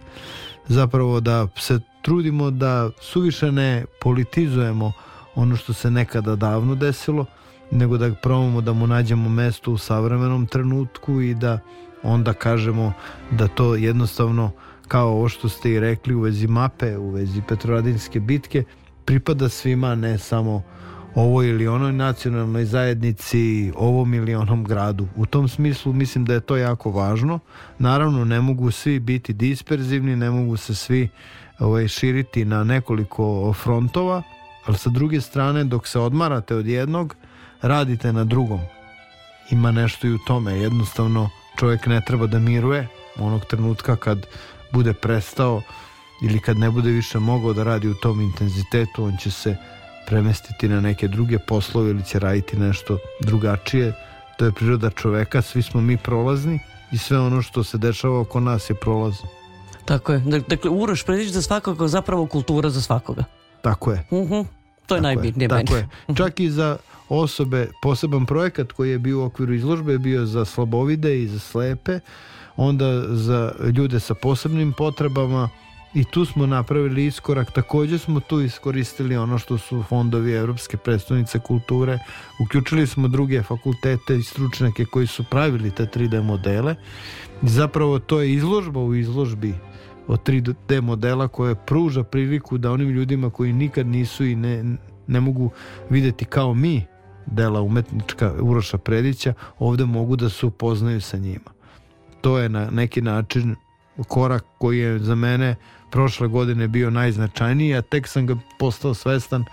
zapravo da se trudimo da suviše ne politizujemo ono što se nekada davno desilo nego da probamo da mu nađemo mesto u savremenom trenutku i da onda kažemo da to jednostavno kao ovo što ste i rekli u vezi mape, u vezi Petrovaradinske bitke pripada svima, ne samo ovoj ili onoj nacionalnoj zajednici, ovom ili onom gradu. U tom smislu mislim da je to jako važno. Naravno, ne mogu svi biti disperzivni, ne mogu se svi ovaj, širiti na nekoliko frontova, ali sa druge strane, dok se odmarate od jednog, radite na drugom. Ima nešto i u tome. Jednostavno, čovjek ne treba da miruje onog trenutka kad bude prestao ili kad ne bude više mogao da radi u tom intenzitetu, on će se premestiti na neke druge poslove ili će raditi nešto drugačije. To je priroda čoveka, svi smo mi prolazni i sve ono što se dešava oko nas je prolazno. Tako je. Dak- Dakle, Uroš Predić za svakoga zapravo kultura za svakoga. Tako je. Mhm. To je Tako najbitnije Tako meni. je. Čak i za osobe, poseban projekat koji je bio u okviru izložbe je bio za slabovide i za slepe, onda za ljude sa posebnim potrebama i tu smo napravili iskorak. Također smo tu iskoristili ono što su fondovi Evropske predstavnice kulture. Uključili smo druge fakultete i stručnjake koji su pravili te 3D modele. Zapravo to je izložba u izložbi od 3D modela koja pruža priliku da onim ljudima koji nikad nisu i ne, ne mogu videti kao mi dela umetnička Uroša Predića ovde mogu da se upoznaju sa njima. To je na neki način korak koji je za mene prošle godine bio najznačajniji, a tek sam ga postao svestan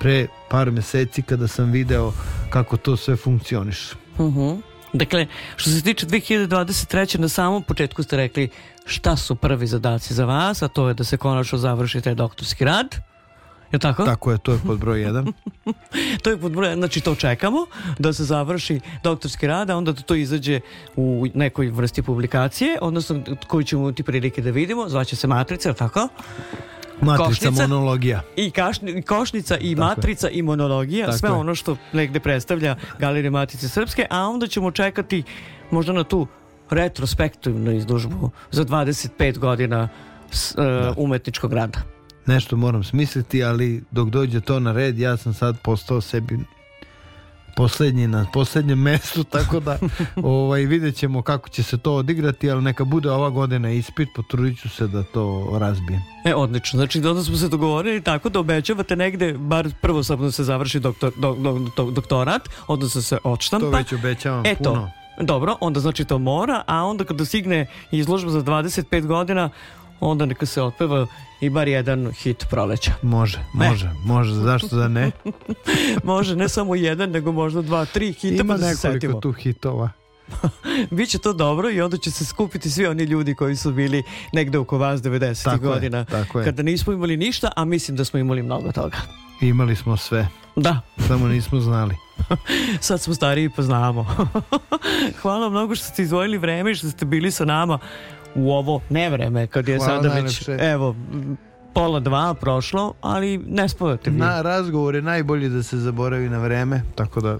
pre par meseci kada sam video kako to sve funkcioniše. Mhm. Dakle, što se tiče 2023. na samom početku ste rekli šta su prvi zadaci za vas, a to je da se konačno završi taj doktorski rad. Je tako? Tako je, to je pod broj jedan. To je pod broj- znači to čekamo da se završi doktorski rad, a onda da to izađe u nekoj vrsti publikacije, odnosno koju ćemo imati prilike da vidimo, zvaće se Matrica, je tako? Matrica Košnica? monologija. I, kašni, košnica, i Tako je. matrica, i monologija, Tako sve je. ono što negde predstavlja Galerija Matice Srpske, a onda ćemo čekati možda na tu retrospektivnu izložbu za 25 godina s, e, umetničkog rada. Nešto moram smisliti, ali dok dođe to na red, ja sam sad postao sebi poslednji na poslednjem mestu, tako da ovaj, vidjet ćemo kako će se to odigrati, ali neka bude ova godina ispit, potrudit ću se da to razbijem. E, odlično. Znači, onda smo se dogovorili tako da obećavate negde, bar prvo samo da se završi doktor, do, do, do- doktorat, odnosno se odštampa. To već obećavam Eto, puno. dobro, onda znači to mora, a onda kada stigne izložba za 25 godina, onda neka se otpeva i bar jedan hit proleća. Može, može, može, zašto da ne? Može ne samo jedan, nego možda dva, tri hita Ima pa da se nekoliko tu hitova. Biće to dobro i onda će se skupiti svi oni ljudi koji su bili negde oko vas 90. Tako je, godina. tako je. Kada nismo imali ništa, a mislim da smo imali mnogo toga. Imali smo sve, Da, samo nismo znali. sad smo stariji pa znamo. Hvala mnogo što ste izvojili vreme i što ste bili sa nama u ovo nevreme, kad je Hvala sada već, evo, pola dva prošlo, ali ne spavate vi. Na razgovor je najbolje da se zaboravi na vreme, tako da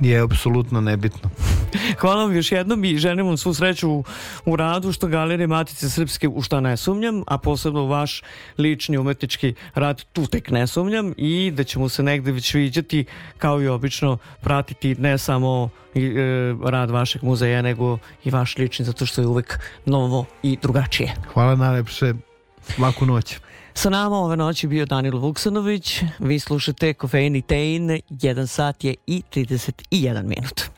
je apsolutno nebitno. Hvala vam još jednom i želim vam svu sreću u, u radu što Galerije Matice Srpske u šta ne sumnjam, a posebno u vaš lični umetnički rad tu tek ne sumnjam i da ćemo se negde već viđati kao i obično pratiti ne samo i, e, rad vašeg muzeja nego i vaš lični zato što je uvek novo i drugačije. Hvala najlepše, laku noć. Sa nama ove noći bio Danilo Vuksanović, vi slušate Kofein i Tein, 1 sat je i 31 minut.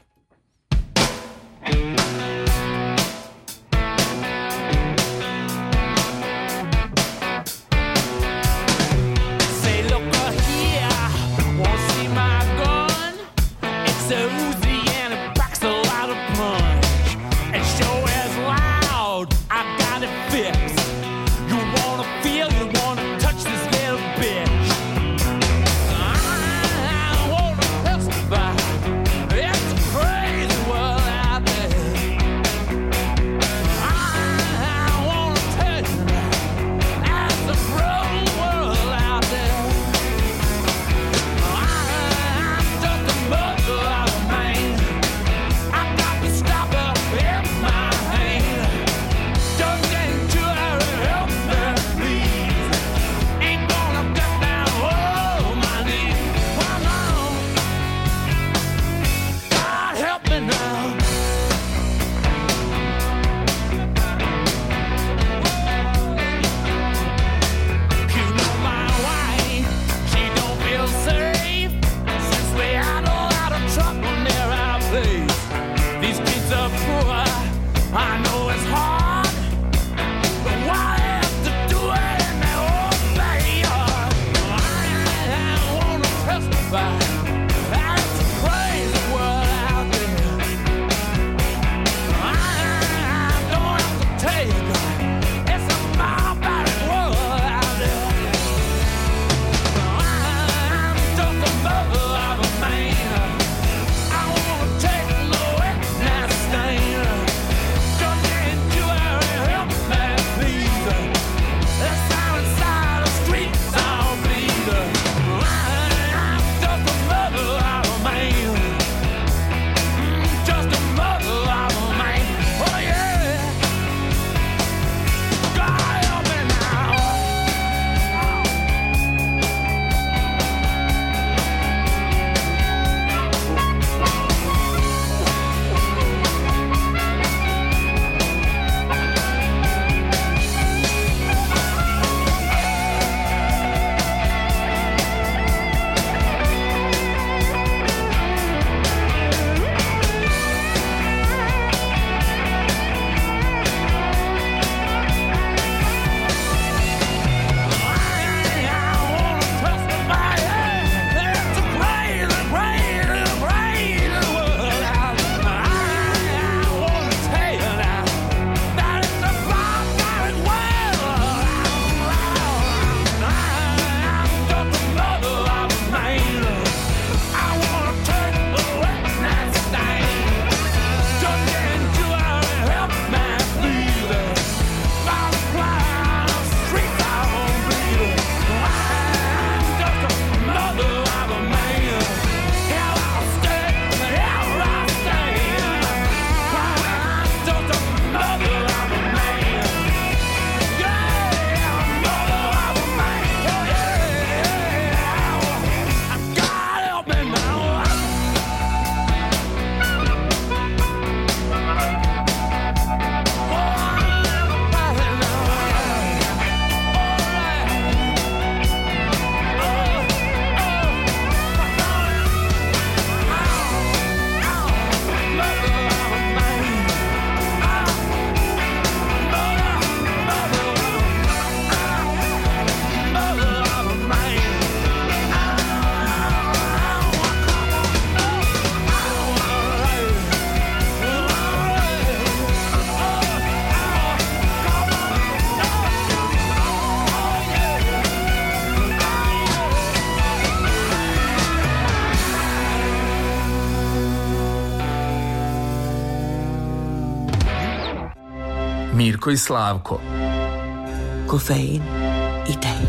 Mirko i Slavko. Kofein i tein.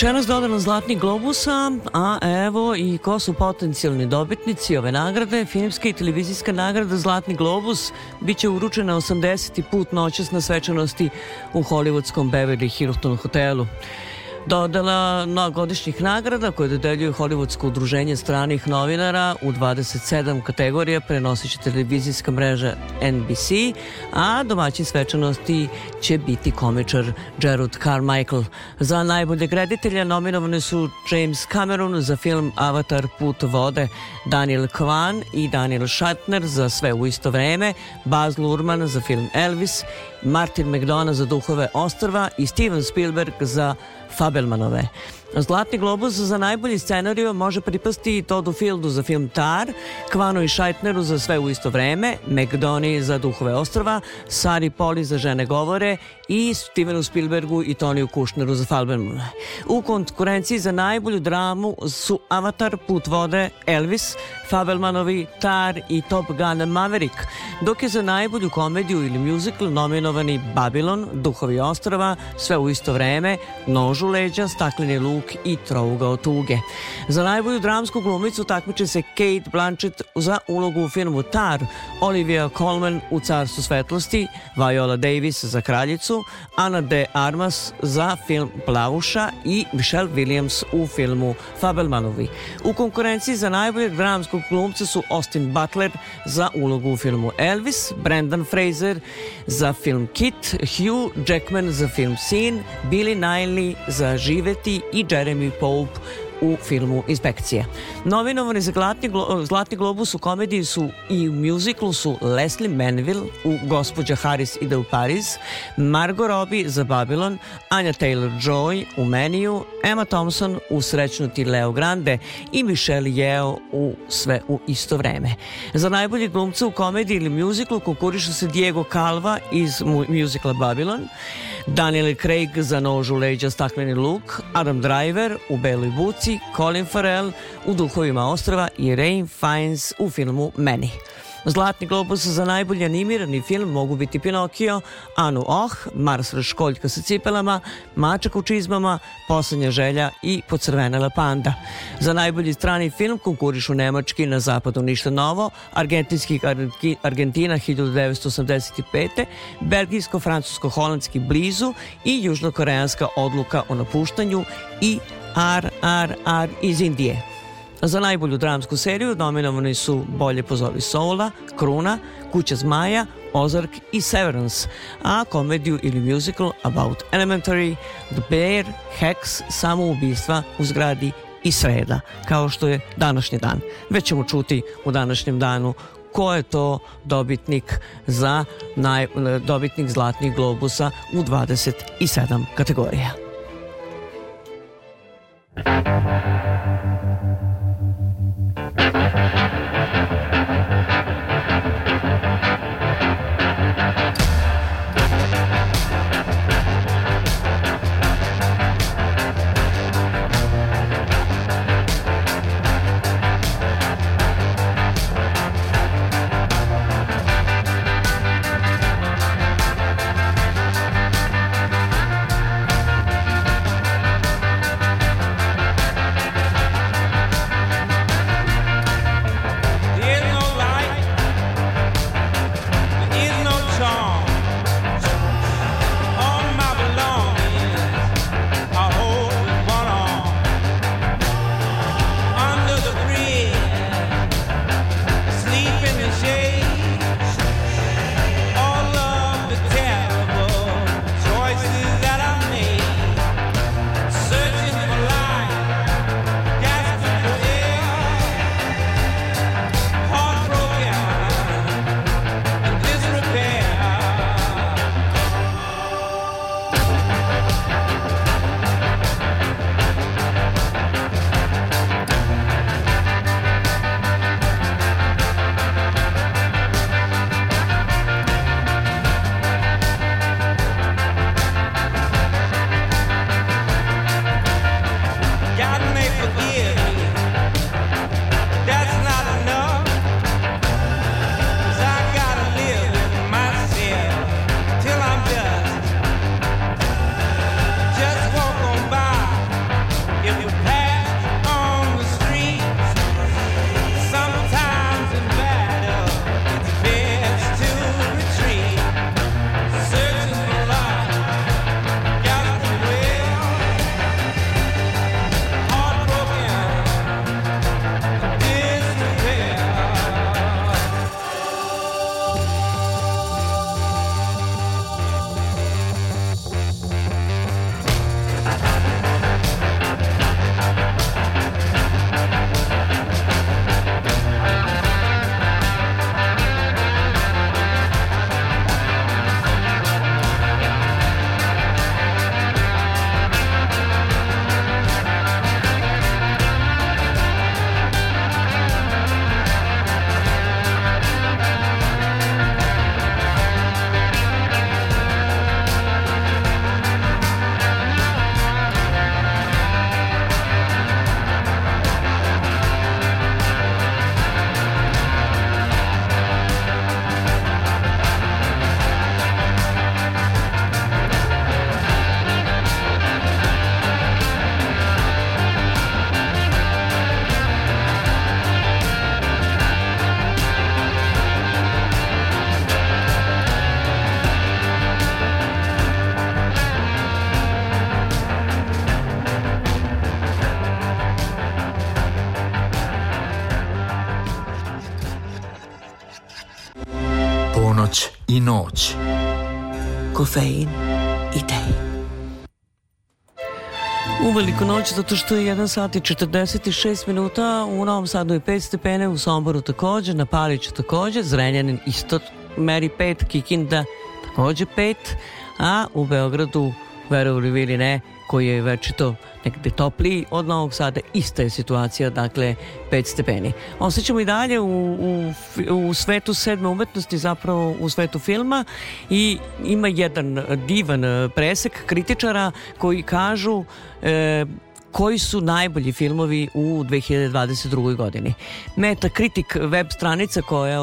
Večeras dodan Zlatni globusa, a evo i ko su potencijalni dobitnici ove nagrade. Filmska i televizijska nagrada Zlatni globus biće uručena 80. put noćas na svečanosti u hollywoodskom Beverly Hilton hotelu. Dodala godišnjih nagrada koje dodeljuje Hollywoodsko udruženje stranih novinara u 27 kategorija prenosit će televizijska mreža NBC, a domaćin svečanosti će biti komičar Gerard Carmichael. Za najboljeg reditelja nominovane su James Cameron za film Avatar Put vode, Daniel Kwan i Daniel Shatner za sve u isto vreme, Baz Luhrmann za film Elvis, Martin McDonough za Duhove ostrva i Steven Spielberg za Fabelmanove. Zlatni globus za najbolji scenariju može pripasti i Todu Fieldu za film Tar, Kvanu i Šajtneru za sve u isto vreme, McDoney za Duhove ostrva, Sari Poli za Žene govore i Stevenu Spielbergu i Toniju Kušneru za Fabelmanove. U konkurenciji za najbolju dramu su Avatar, Put vode, Elvis, Fabelmanovi, Tar i Top Gun Maverick, dok je za najbolju komediju ili musical nominovani Babylon, Duhovi ostrava, sve u isto vreme, Nož u leđa, Stakleni luk i trougao tuge. Za najbolju dramsku glumicu takmiče se Kate Blanchett za ulogu u filmu Tar, Olivia Colman u Carstvu svetlosti, Viola Davis za Kraljicu, Ana de Armas za film Plavuša i Michelle Williams u filmu Fabelmanovi. U konkurenciji za najboljeg dramskog glumca su Austin Butler za ulogu u filmu Elvis, Brendan Fraser za film Kit, Hugh Jackman za film Sin, Billy Niley za Živeti i Jeremy Pope u filmu Inspekcija. Novinovani za Zlatni, glo, Zlatni globus u komediji su i u mjuziklu su Leslie Manville u Gospođa Harris ide u Pariz, Margot Robbie za Babylon, Anja Taylor-Joy u Meniju, Emma Thompson u Srećnuti Leo Grande i Michelle Yeoh u Sve u isto vreme. Za najbolji glumca u komediji ili mjuziklu konkurišu se Diego Calva iz mjuzikla Babylon, Daniel Craig za nožu leđa stakleni luk, Adam Driver u Beloj buci, Colin Farrell u Duhovima ostrava i Rain Fiennes u filmu Many. Zlatni globus za najbolji animirani film mogu biti Pinokio, Anu Oh, Mars Školjka sa cipelama, Mačak u čizmama, Poslednja želja i Pocrvenela panda. Za najbolji strani film konkurišu Nemački na zapadu ništa novo, Argentinski Argentina 1985. Belgijsko-francusko-holandski blizu i južnokoreanska odluka o napuštanju i RRR iz Indije. Za najbolju dramsku seriju nominovani su Bolje pozovi Soula, Kruna, Kuća zmaja, Ozark i Severance, a komediju ili musical About Elementary, The Bear, Hex, Samoubistva u zgradi i Sreda, kao što je današnji dan. Već ćemo čuti u današnjem danu ko je to dobitnik za naj, dobitnik Zlatnih globusa u 27 kategorija. Thank Thank you. Noć, zato što je 1 sat i 46 minuta, u Novom Sadu je 5 stepene, u Somboru takođe, na Paliću takođe, Zrenjanin isto meri 5, Kikinda takođe 5, a u Beogradu, verovali ili ne, koji je večito negde topliji od Novog Sada, ista je situacija, dakle 5 stepeni. Osjećamo i dalje u, u, u svetu sedme umetnosti, zapravo u svetu filma i ima jedan divan presek kritičara koji kažu e, koji su najbolji filmovi u 2022. godini. Metacritic web stranica koja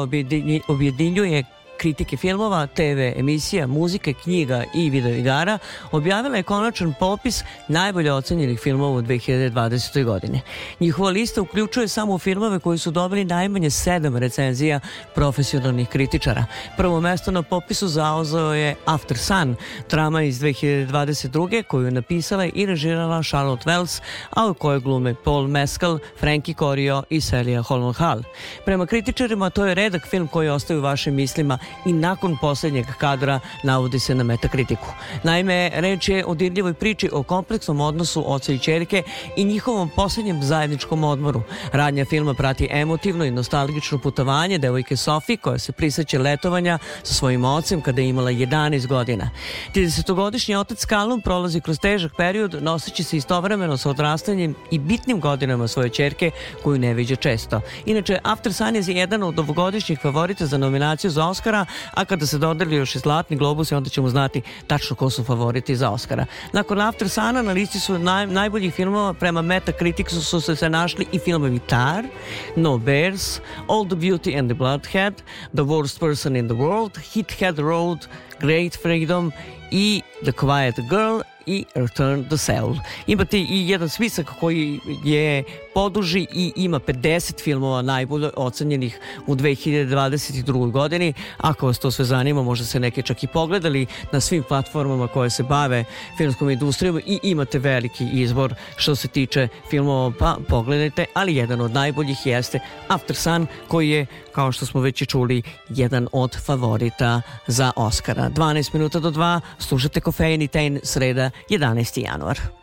objedinjuje kritike filmova, TV emisija, muzike, knjiga i videoigara objavila je konačan popis najbolje ocenjenih filmova u 2020. godini. Njihova lista uključuje samo filmove koji su dobili najmanje sedam recenzija profesionalnih kritičara. Prvo mesto na popisu zauzeo je After Sun, drama iz 2022. koju je napisala i režirala Charlotte Wells, a u kojoj glume Paul Mescal, Frankie Corio i Celia Holman Hall. Prema kritičarima to je redak film koji ostaje u vašim mislima i nakon poslednjeg kadra navodi se na metakritiku. Naime, reč je o dirljivoj priči o kompleksnom odnosu oca i čerke i njihovom poslednjem zajedničkom odmoru. Radnja filma prati emotivno i nostalgično putovanje devojke Sofi koja se priseća letovanja sa svojim ocem kada je imala 11 godina. 30-godišnji otac Callum prolazi kroz težak period noseći se istovremeno sa odrastanjem i bitnim godinama svoje čerke koju ne viđa često. Inače, After Sun je jedan od ovogodišnjih favorita za nominaciju za Oscara, a kada se dodeli još i Zlatni globus, onda ćemo znati tačno ko su favoriti za Oscara. Nakon After Suna na listi su naj, najboljih filmova prema Metacriticsu su se, se našli i filmovi Tar, No Bears, All the Beauty and the Bloodhead, The Worst Person in the World, Hit Head Road, Great Freedom i The Quiet Girl i Return to Seoul. Imate i jedan spisak koji je poduži i ima 50 filmova najbolje ocenjenih u 2022. godini. Ako vas to sve zanima, možda se neke čak i pogledali na svim platformama koje se bave filmskom industrijom i imate veliki izbor što se tiče filmova, pa pogledajte, ali jedan od najboljih jeste After Sun, koji je, kao što smo već i čuli, jedan od favorita za Oscara. 12 minuta do 2, slušate Kofein i Tejn, sreda, 11. januar.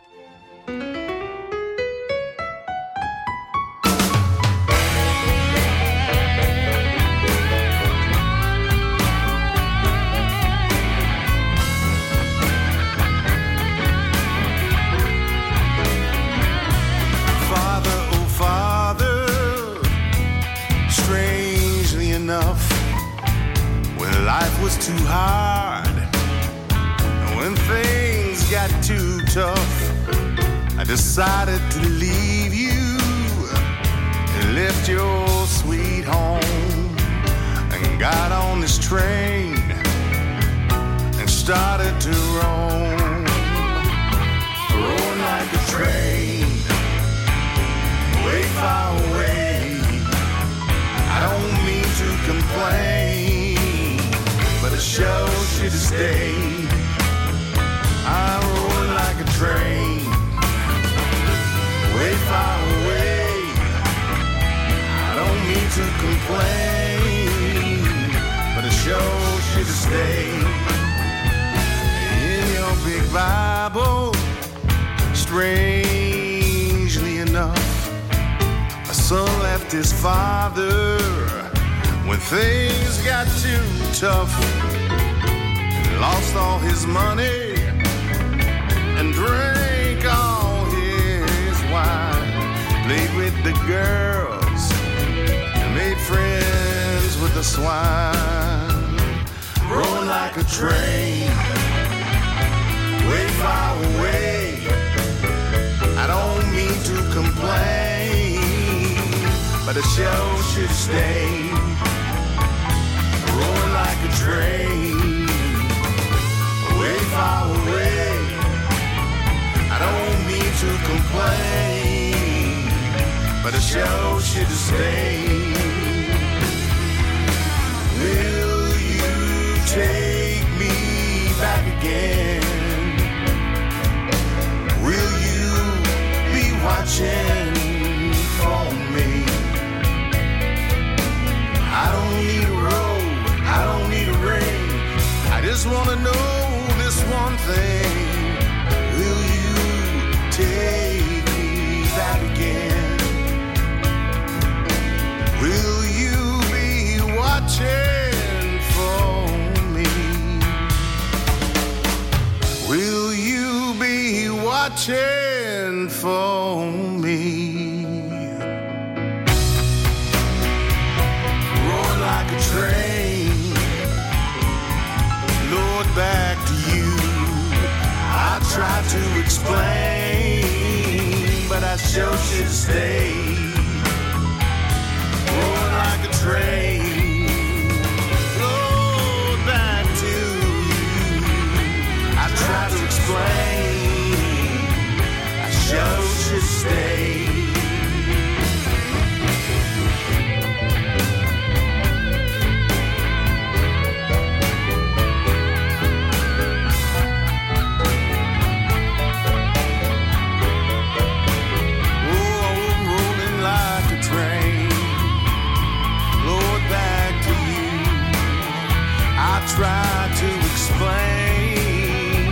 Tried to explain.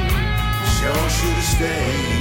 Sure should have stayed.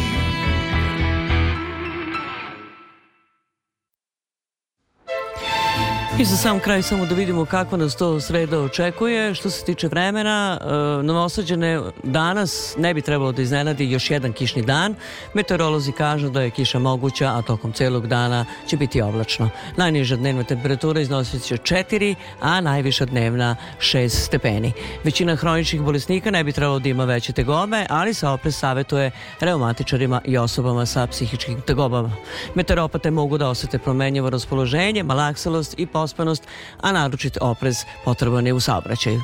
I za sam kraj samo da vidimo kako nas to sreda očekuje. Što se tiče vremena, e, novosađene danas ne bi trebalo da iznenadi još jedan kišni dan. Meteorolozi kažu da je kiša moguća, a tokom celog dana će biti oblačno. Najniža dnevna temperatura iznosit će 4, a najviša dnevna 6 stepeni. Većina hroničnih bolesnika ne bi trebalo da ima veće tegobe, ali se opres savjetuje reumatičarima i osobama sa psihičkim tegobama. Meteoropate mogu da osete promenjivo raspoloženje, malakselost i pospanost, a naročit oprez potreban je u saobraćaju.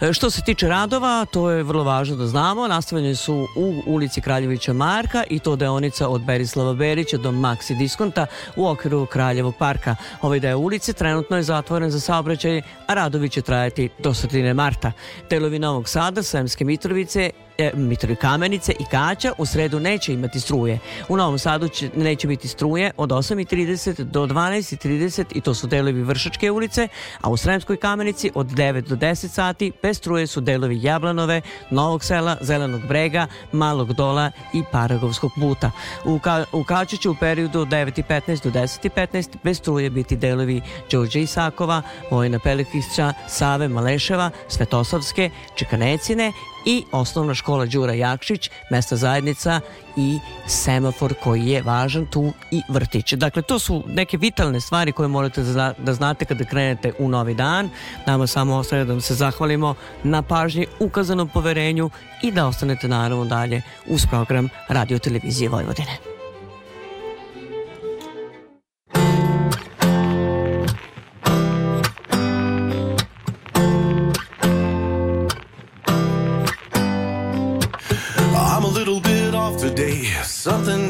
E, Što se tiče radova, to je vrlo važno da znamo, nastavljeni su u ulici Kraljevića Marka i to deonica od Berislava Berića do Maxi Diskonta u okviru Kraljevog parka. Ovaj deo ulice trenutno je zatvoren za saobraćaj, a radovi će trajati do sredine marta. Delovi Novog Sada, Sremske Mitrovice, e, Mitrovi Kamenice i Kaća u sredu neće imati struje. U Novom Sadu će, neće biti struje od 8.30 do 12.30 i to su delovi Vršačke ulice, a u Sremskoj Kamenici od 9 do 10 sati bez struje su delovi Jablanove, Novog sela, Zelenog brega, Malog dola i Paragovskog puta. U, Ka, u Kaću će u periodu od 9.15 do 10.15 bez struje biti delovi Đorđe Isakova, Vojna Pelikića, Save Maleševa, Svetosavske, Čekanecine i osnovna škola Đura Jakšić, mesta zajednica i semafor koji je važan tu i vrtić. Dakle, to su neke vitalne stvari koje morate da da znate kada krenete u novi dan. Nama samo ostaje da vam se zahvalimo na pažnji, ukazanom poverenju i da ostanete naravno dalje uz program Radio Televizije Vojvodine.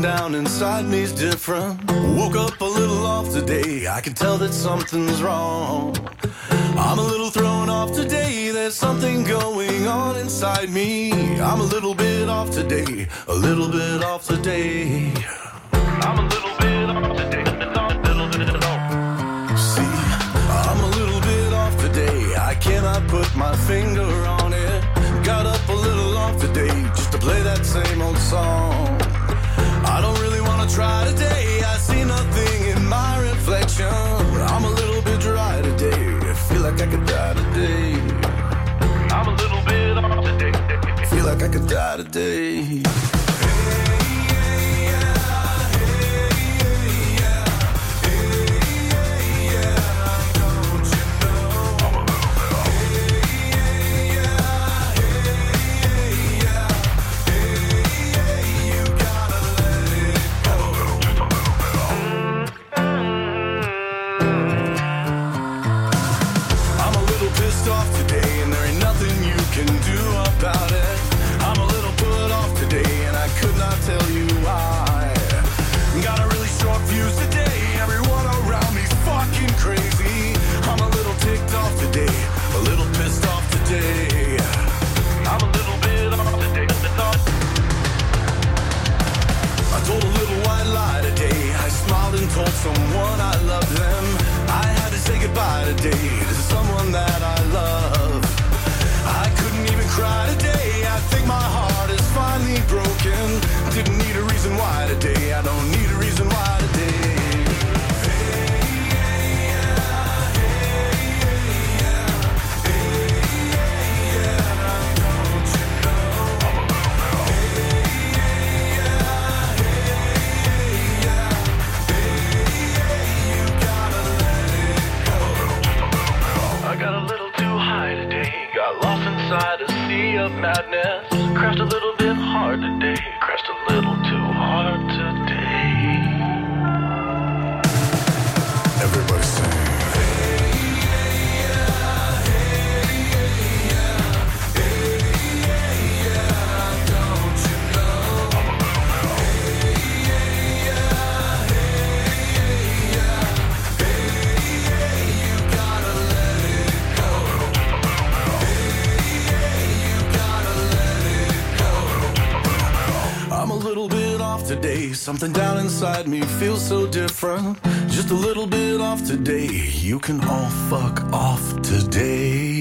Down inside me's different. Woke up a little off today. I can tell that something's wrong. I'm a little thrown off today. There's something going on inside me. I'm a little bit off today. A little bit off today. I'm a little bit off today. See, I'm a little bit off today. I cannot put my finger on it. Got up a little off today just to play that same old song. Try today. I see nothing in my reflection. I'm a little bit dry today. I feel like I could die today. I'm a little bit off today. Feel like I could die today. someone I love them. I had to say goodbye today to someone that I love. inside a sea of madness. Crashed a little bit hard today. little bit off today. Something down inside me feels so different. Just a little bit off today. You can all fuck off today.